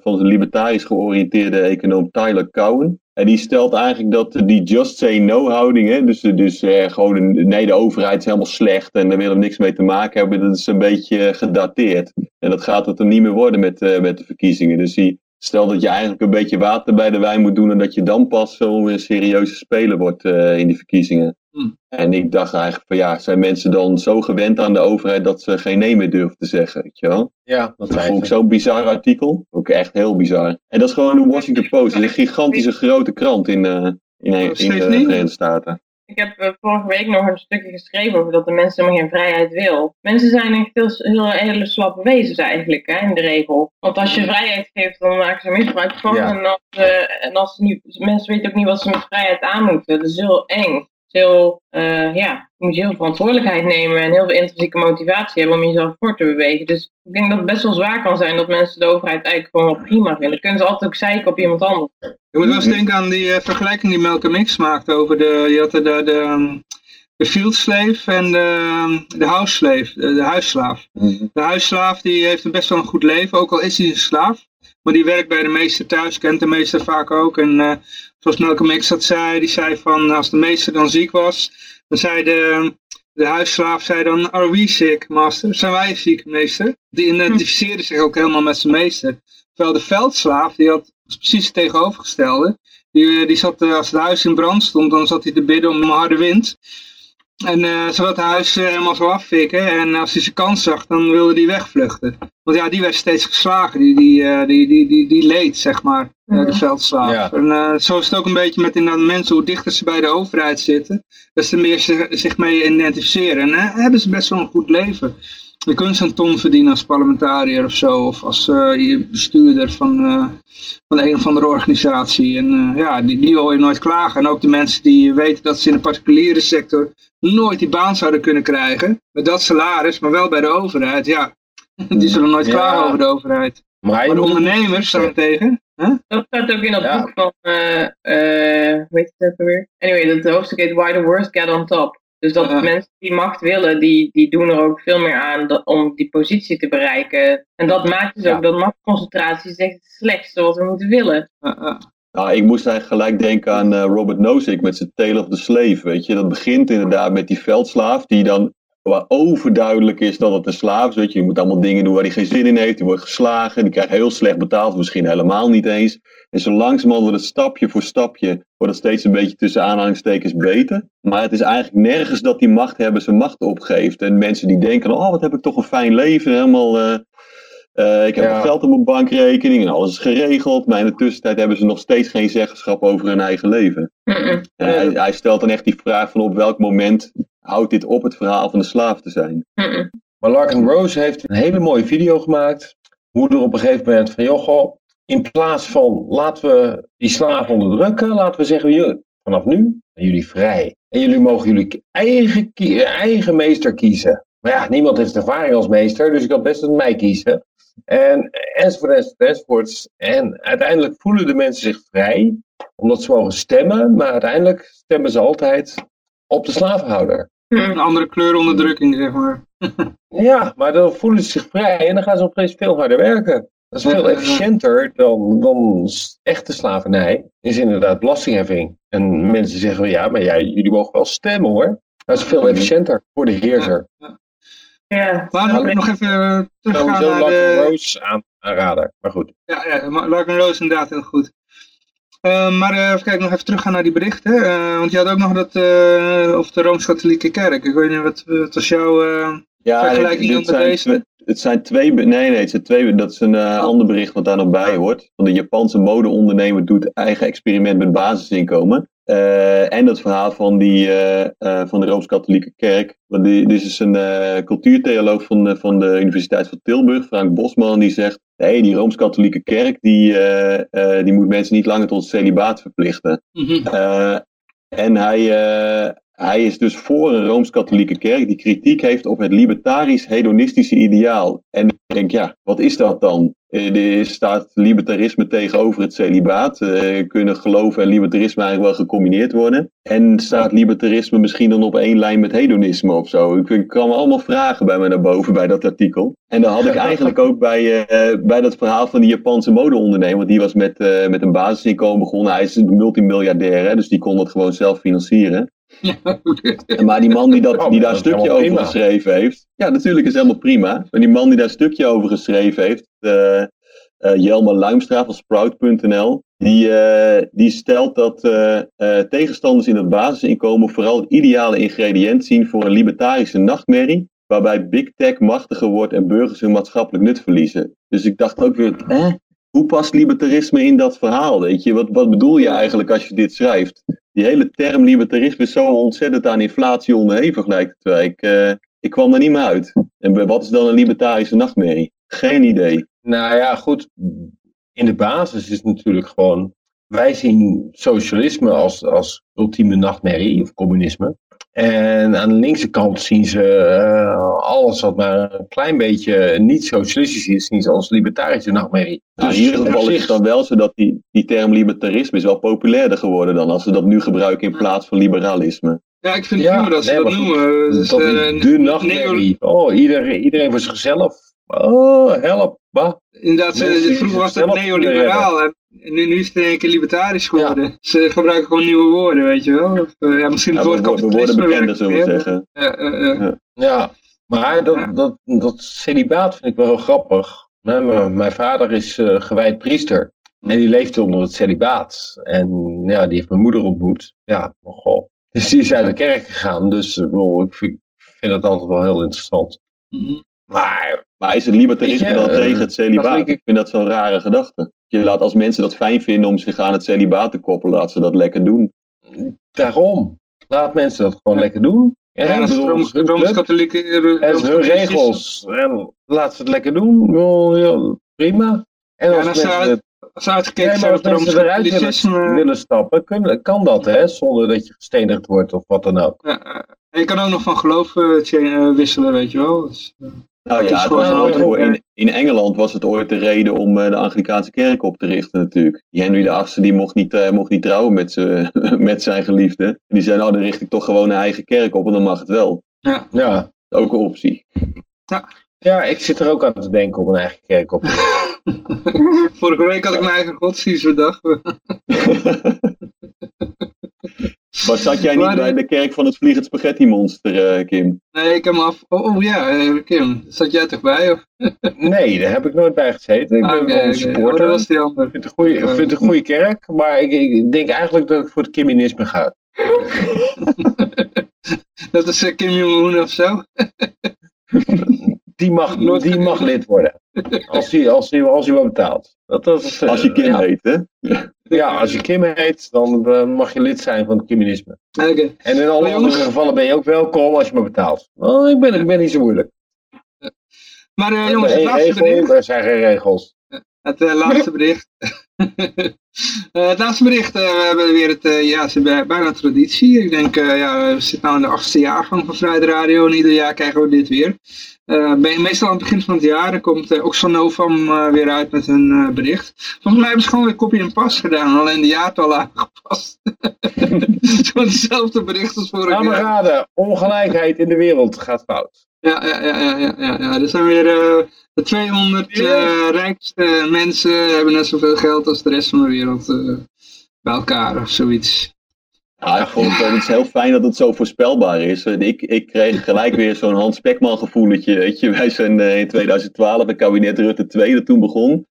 C: Van de libertarisch georiënteerde econoom Tyler Cowen. En die stelt eigenlijk dat die just say no houding, hè, dus, dus eh, gewoon nee, de overheid is helemaal slecht en daar willen we niks mee te maken hebben, dat is een beetje gedateerd. En dat gaat het er niet meer worden met, uh, met de verkiezingen. Dus die stelt dat je eigenlijk een beetje water bij de wijn moet doen en dat je dan pas zo een serieuze speler wordt uh, in die verkiezingen. Hmm. En ik dacht eigenlijk van ja, zijn mensen dan zo gewend aan de overheid dat ze geen nee meer durven te zeggen, weet je wel?
D: Ja, dat,
C: vond ik zo'n bizar artikel. Ook echt heel bizar. En dat is gewoon een Washington Post. Dat is een gigantische grote krant in, uh, in, in, in de Verenigde Staten.
E: Ik heb uh, vorige week nog een stukje geschreven over dat de mensen helemaal geen vrijheid wil. Mensen zijn echt heel, heel hele slappe wezens eigenlijk, hè, in de regel. Want als je vrijheid geeft, dan maken ze misbruik van. Ja. En, als, uh, en als niet, mensen weten ook niet wat ze met vrijheid aan moeten. Dat is heel eng heel, uh, ja, je moet heel veel verantwoordelijkheid nemen en heel veel intrinsieke motivatie hebben om jezelf voor te bewegen. Dus ik denk dat het best wel zwaar kan zijn dat mensen de overheid eigenlijk gewoon wel prima vinden. Dan kunnen ze altijd ook zeiken op iemand anders.
B: Je moet wel eens denken aan die uh, vergelijking die Malcolm X maakte over de, je had de, de, de, de field slave en de, de house slave, de, de huisslaaf. Mhm. De huisslaaf die heeft een best wel een goed leven, ook al is hij een slaaf. Maar die werkt bij de meester thuis, kent de meester vaak ook. En uh, zoals Malcolm X dat zei, die zei van als de meester dan ziek was, dan zei de, de huisslaaf zei dan, are we sick, master? Zijn wij ziek, meester? Die identificeerde zich ook helemaal met zijn meester. Terwijl de veldslaaf, die had precies het tegenovergestelde. Die, eh, die zat, eh, als het huis in brand stond, dan zat hij te bidden om een harde wind. En uh, ze het huis uh, helemaal zo afvikken. En als hij zijn kans zag, dan wilde hij wegvluchten. Want ja, die werd steeds geslagen. Die, die, uh, die, die, die, die leed, zeg maar, de veldslaaf. En zo is het ook een beetje met inderdaad mensen, hoe dichter ze bij de overheid zitten, des te meer ze zich mee identificeren. En hebben ze best wel een goed leven. Je kunt een ton verdienen als parlementariër of zo, of als bestuurder van, van een of andere organisatie. En ja, die, die hoor je nooit klagen. En ook de mensen die weten dat ze in de particuliere sector nooit die baan zouden kunnen krijgen. Met dat salaris, maar wel bij de overheid. Ja, die zullen nooit klagen over de overheid. Maar, de ondernemers staan tegen. Huh?
E: Dat staat ook in dat boek van, uh, uh, weet je het weer? Anyway, dat hoofdstuk heet Why the Worst Get on Top. Dus dat uh mensen die macht willen, die, die doen er ook veel meer aan dat, om die positie te bereiken. En dat maakt dus ook dat machtsconcentratie is echt het slechtste wat we moeten willen.
C: Nou, ik moest eigenlijk gelijk denken aan uh, Robert Nozick met zijn Tale of the Slave, weet je. Dat begint inderdaad met die veldslaaf die dan waar overduidelijk is dat het een slaaf is. Weet je, je moet allemaal dingen doen waar hij geen zin in heeft. Die wordt geslagen, die krijgt heel slecht betaald, misschien helemaal niet eens. En zo langzamerhand wordt het stapje voor stapje, wordt het steeds een beetje tussen aanhalingstekens beter. Maar het is eigenlijk nergens dat die machthebber zijn macht opgeeft. En mensen die denken, oh wat heb ik toch een fijn leven, helemaal... Uh, uh, ik heb ja. geld op mijn bankrekening en alles is geregeld. Maar in de tussentijd hebben ze nog steeds geen zeggenschap over hun eigen leven. Mm -mm. Hij, hij, stelt dan echt die vraag van op welk moment houdt dit op het verhaal van de slaaf te zijn.
D: Mm maar Larkin Rose heeft een hele mooie video gemaakt. Hoe er op een gegeven moment van, joh, goh, in plaats van laten we die slaaf onderdrukken, laten we zeggen, vanaf nu zijn jullie vrij. En jullie mogen jullie eigen, eigen meester kiezen. Maar ja, niemand heeft ervaring als meester, dus ik kan best met mij kiezen. En enzovoort, enzovoort. En uiteindelijk voelen de mensen zich vrij, omdat ze mogen stemmen, maar uiteindelijk stemmen ze altijd op de slavenhouder.
B: Een andere kleuronderdrukking, zeg maar.
D: ja, maar dan voelen ze zich vrij en dan gaan ze opeens veel harder werken. Dat is veel efficiënter dan, dan echte slavernij. Is inderdaad belastingheffing. En mensen zeggen, ja, maar ja, jullie mogen wel stemmen hoor. Dat is veel efficiënter voor de heerser.
E: Ja. ja.
B: Laten we nog even uh, teruggaan naar de...
D: Rose aan, aanrader, maar goed.
B: Ja, ja Larkin Rose inderdaad heel goed. Uh, maar uh, even kijken, nog even teruggaan naar die berichten. Uh, want je had ook nog dat, of de Rooms-Katholieke Kerk. Ik weet niet, wat, wat was jouw ja, vergelijking met deze?
C: Het zijn twee, nee nee, het zijn twee, dat is een oh. ander bericht wat daar nog bij hoort. Van de Japanse modeondernemer doet eigen experiment met basisinkomen. Uh, en dat verhaal van, die, uh, uh, van de Rooms-Katholieke Kerk. Want die, dit is een cultuurtheoloog van, van de Universiteit van Tilburg, Frank Bosman, die zegt: nee, die Rooms-Katholieke Kerk die, die moet mensen niet langer tot celibaat verplichten. Mm -hmm. en hij, hij is dus voor een Rooms-Katholieke kerk die kritiek heeft op het libertarisch-hedonistische ideaal. En ik denk, ja, wat is dat dan? Er staat libertarisme tegenover het celibaat. Uh, kunnen geloof en libertarisme eigenlijk wel gecombineerd worden? En staat libertarisme misschien dan op één lijn met hedonisme of zo? Ik, ik kwam allemaal vragen bij me naar boven bij dat artikel. En dan had ik eigenlijk ook bij, uh, bij dat verhaal van die Japanse modeondernemer. Want die was met, uh, met een basisinkomen begonnen. Hij is een multimiljardair, hè, dus die kon dat gewoon zelf financieren. Maar die man die, dat, die daar een stukje over geschreven heeft. Ja, natuurlijk is helemaal prima. Maar die man die daar een stukje over geschreven heeft. Uh, uh, Jelmer Luimstra van Sprout.nl. Die, uh, die stelt dat tegenstanders in het basisinkomen vooral het ideale ingrediënt zien voor een libertarische nachtmerrie. Waarbij big tech machtiger wordt en burgers hun maatschappelijk nut verliezen. Dus ik dacht ook weer, eh, hoe past libertarisme in dat verhaal? Weet je? Wat, wat bedoel je eigenlijk als je dit schrijft? Die hele term libertarisme is zo ontzettend aan inflatie onderhevig, lijkt het wel. Ik, uh, ik kwam er niet meer uit. En wat is dan een libertarische nachtmerrie? Geen idee.
D: Nou ja, goed. In de basis is natuurlijk gewoon. Wij zien socialisme als, als ultieme nachtmerrie, of communisme. En aan de linkse kant zien ze uh, alles wat maar een klein beetje niet socialistisch is, zien ze als libertarische nachtmerrie.
C: Nou, dus in ieder geval is het dan wel zo dat die, die term libertarisme is wel populairder geworden dan als ze dat nu gebruiken in plaats van liberalisme.
B: Ja, ik vind het ja, dat ze dat noemen.
D: Dus, dat uh, de nachtmerrie. Oh, iedereen, iedereen voor zichzelf. Oh, help. Bah.
B: Inderdaad, vroeger was het neoliberaal. En nu, nu is het een keer libertarisch geworden. Ja. Ze gebruiken gewoon nieuwe woorden, weet je wel. Of, uh, ja, misschien het ja, woord
C: worden bekender, zullen we zeggen.
D: Ja, uh, uh. ja. maar dat, dat, dat celibaat vind ik wel heel grappig. Mijn, mijn vader is gewijd priester. En die leefde onder het celibaat. En ja, die heeft mijn moeder ontmoet. Ja, goh. Dus die is uit de kerk gegaan. Dus ik vind, vind dat altijd wel heel interessant. Mm -hmm. Maar,
C: maar is het libertarisme dan tegen het celibaat? Ik vind dat zo'n rare gedachte. Je laat als mensen dat fijn vinden om zich aan het celibaat te koppelen, laat ze dat lekker doen.
D: Daarom. Laat mensen dat gewoon lekker doen.
B: Ja, ja Rooms-Katholieke...
D: En hun regels. En laat ze het lekker doen. Ja, prima. En als, ja, mensen
B: uit, als uitgekeken
D: Rooms-Katholicisme... willen stappen, kan, kan dat, hè? Zonder dat je gestenigd wordt of wat dan ook.
B: Ja, en je kan ook nog van geloof uh, wisselen, weet je wel. Dus, uh...
C: Nou ja, het in, in Engeland was het ooit de reden om uh, de Anglikaanse kerk op te richten natuurlijk. Die Henry VIII die mocht niet, uh, mocht niet trouwen met, ze, met zijn geliefde. Die zei nou dan richt ik toch gewoon een eigen kerk op en dan mag het wel.
B: Ja.
D: ja.
C: Ook een optie.
D: Ja. Ja, ik zit er ook aan te denken om een eigen kerk op te richten.
B: Vorige week had ik mijn eigen godsdienst bedacht.
C: Maar zat jij niet bij de kerk van het Vliegend Spaghetti Monster, uh, Kim?
B: Nee, ik heb hem af... Oh, oh ja, Kim, zat jij toch bij? Of?
D: nee, daar heb ik nooit bij gezeten. Ik ben okay, een supporter. Oh, was die ander. Ik vind het een goede, ik vind een goede kerk, maar ik, ik, denk eigenlijk dat ik voor het Kimisme ga.
B: dat is Kim Jong-un of zo?
D: die mag, die mag lid worden. Als hij, als als betaalt.
C: Dat, dat is, als je Kim heet, hè?
D: Ja, als je Kim heet, dan uh, mag je lid zijn van het. Okay. En in alle andere gevallen ben je ook welkom als je me betaalt. Oh, ik, ben, ik ben niet zo moeilijk.
B: Maar uh, jongens, het laatste bericht.
D: Er zijn geen regels.
B: Het uh, laatste bericht. het laatste bericht, we hebben weer het, ja, ze hebben bijna traditie. Ik denk, ja, we zitten nu in de achtste jaargang van Vrijde Radio en ieder jaar krijgen we dit weer. Uh, meestal aan het begin van het jaar komt uh, Oxfam uh, weer uit met een bericht. Volgens mij hebben ze gewoon weer copy en pas gedaan, alleen de jaartallen aangepast. Gewoon hetzelfde bericht als vorig
D: jaar. raden, ongelijkheid in de wereld gaat fout.
B: Ja, ja, ja, ja, ja, ja, ja. er zijn weer de 200 rijkste mensen hebben net zoveel geld als de rest van de wereld bij elkaar of zoiets.
C: Ja, ik vond het, het heel fijn dat het zo voorspelbaar is. Ik, ik kreeg gelijk weer zo'n Hans Pekman gevoeletje. Weet je, wij zijn eh, in 2012, het kabinet Rutte 2 dat toen begon.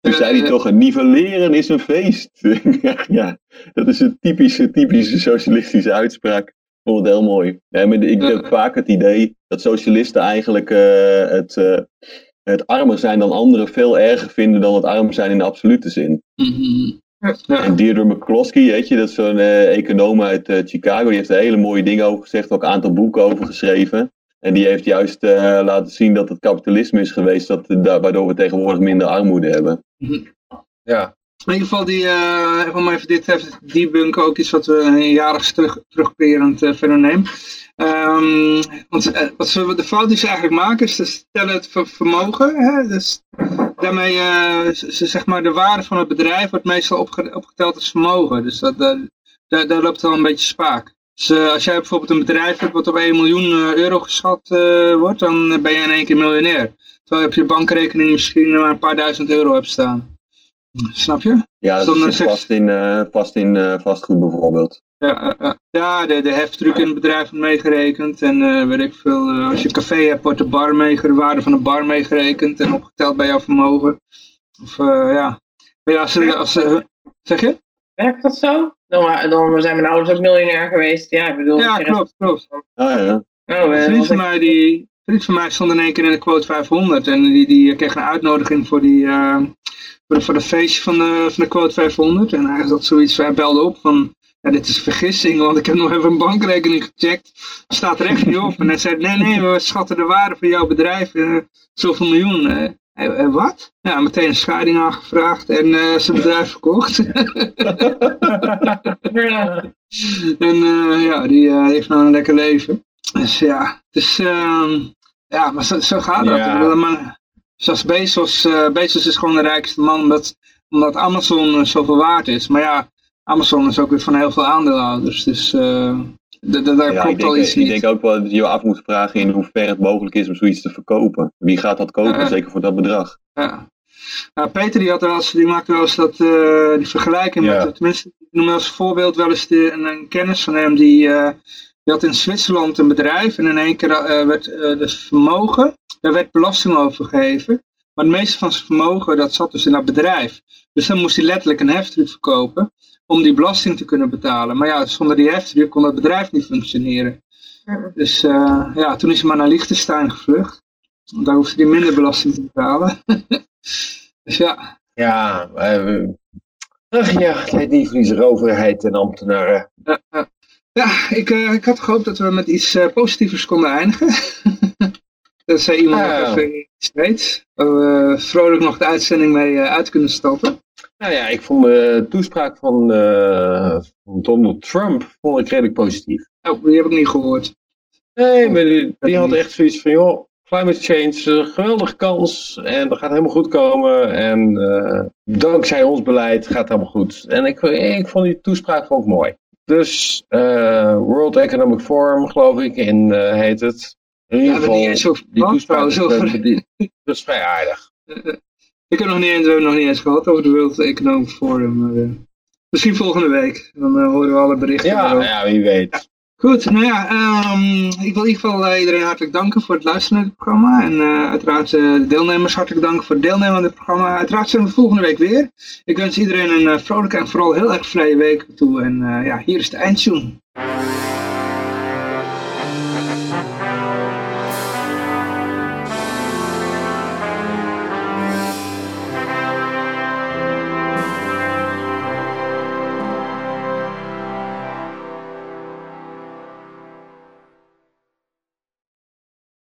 C: Toen zei hij toch, een nivelleren is een feest. ja, dat is een typische, typische socialistische uitspraak. Ik vond het heel mooi. Ja, maar ik heb vaak het idee dat socialisten eigenlijk uh, het, uh, het armer zijn dan anderen veel erger vinden dan het arm zijn in de absolute zin. Mm en Deirdre McCloskey, weet je, dat is zo'n uh, econoom uit uh, Chicago, die heeft er hele mooie dingen over gezegd, ook een aantal boeken over geschreven. En die heeft juist uh, laten zien dat het kapitalisme is geweest, dat, waardoor we tegenwoordig minder armoede hebben. Mhm.
B: Ja. In ieder geval, die, uh, mij dit heeft debunken ook iets wat we een jarig terug, terugkerend uh, fenomeen. Um, want wat ze, de fout die ze eigenlijk maken is, ze stellen het vermogen. Hè? Dus daarmee, uh, ze, zeg maar, de waarde van het bedrijf wordt meestal opgeteld als vermogen. Dus dat, uh, daar, daar loopt wel een beetje spaak. Dus als jij bijvoorbeeld een bedrijf hebt wat op 1 miljoen euro geschat wordt, dan ben je in één keer miljonair. Terwijl je op je bankrekening misschien maar een paar duizend euro hebt staan. Snap je?
C: Ja, dat is vast in, vast in vastgoed bijvoorbeeld.
B: Ja, ja de, de heftruck in het bedrijf wordt meegerekend. En uh, weet ik veel, uh, als je een café hebt, wordt de, bar de waarde van de bar meegerekend en opgeteld bij jouw vermogen. Of uh, ja. Maar ja, als ze, als ze, zeg je?
E: Werkt dat zo? Dan, dan zijn mijn ouders ook miljonair geweest. Ja, ik bedoel.
B: Ja, klopt, klopt.
C: Oh, ja.
B: Oh, een vriend van mij die, vriend van mij stond in één keer in de quote 500 en die, die kreeg een uitnodiging voor die, voor de, voor de feestje van de, van de quote 500 en hij had zoiets, hij belde op van ja, dit is vergissing, want ik heb nog even een bankrekening gecheckt. Staat er echt niet op. En hij zei, nee, nee, we schatten de waarde van jouw bedrijf uh, zoveel miljoen. Uh, wat? Ja, meteen een scheiding aangevraagd en uh, zijn bedrijf verkocht. en ja, die heeft nou een lekker leven. Dus ja, dus, ja maar zo, zo gaat dat. Ja. Maar, zoals Bezos, Bezos is gewoon de rijkste man omdat, omdat Amazon zoveel waard is. Maar ja, Amazon is ook weer van heel veel aandeelhouders. Dus uh, daar ja, klopt al iets
C: niet. Ik denk ook wel dat je je af moet vragen in hoeverre het mogelijk is om zoiets te verkopen. Wie gaat dat kopen, zeker voor dat bedrag?
B: Ja. Nou, Peter die, had wel eens, die maakte wel eens dat, uh, die vergelijking met, tenminste, ik noem als voorbeeld wel eens de, een, een, kennis van hem die, uh, die had in Zwitserland een bedrijf en in één keer werd dus vermogen, daar werd belasting over gegeven. Maar het meeste van zijn vermogen dat zat dus in dat bedrijf. Dus dan moest hij letterlijk een heftruck verkopen om die belasting te kunnen betalen. Maar ja, zonder die heftruck kon het bedrijf niet functioneren. Dus uh, ja, toen is hij maar naar Liechtenstein gevlucht. Daar hoefde hij minder belasting te betalen. dus ja.
D: Ja, uh, ach ja, die Friese overheid en ambtenaren.
B: ja, ik, uh, ik had gehoopt dat we met iets positievers konden eindigen. dat zei iemand nog even iets weet. Waar we vrolijk nog de uitzending mee uit kunnen stappen.
D: Nou ja, ik vond de toespraak van, uh, van Donald Trump vond ik redelijk positief.
B: Oh, die heb ik niet gehoord.
D: Nee, maar die, die had echt zoiets van, joh, climate change, een geweldige kans en dat gaat helemaal goed komen. En uh, dankzij ons beleid gaat het helemaal goed. En ik, ik vond die toespraak ook mooi. Dus uh, World Economic Forum, geloof ik, in heet het.
B: In ieder geval, ja, die toespraak
D: dat is vrij aardig.
B: Ik heb nog niet eens, nog niet eens gehad over de World Economic Forum. Misschien volgende week. Dan horen we alle berichten.
C: Ja, ja wie weet.
B: Goed, nou ja, um, ik wil in ieder geval iedereen hartelijk danken voor het luisteren naar het programma. En uh, uiteraard uh, de deelnemers hartelijk danken voor het deelnemen aan dit programma. Uiteraard zijn we volgende week weer. Ik wens iedereen een vrolijke en vooral heel erg vrije week toe. En ja, hier is de eindtune.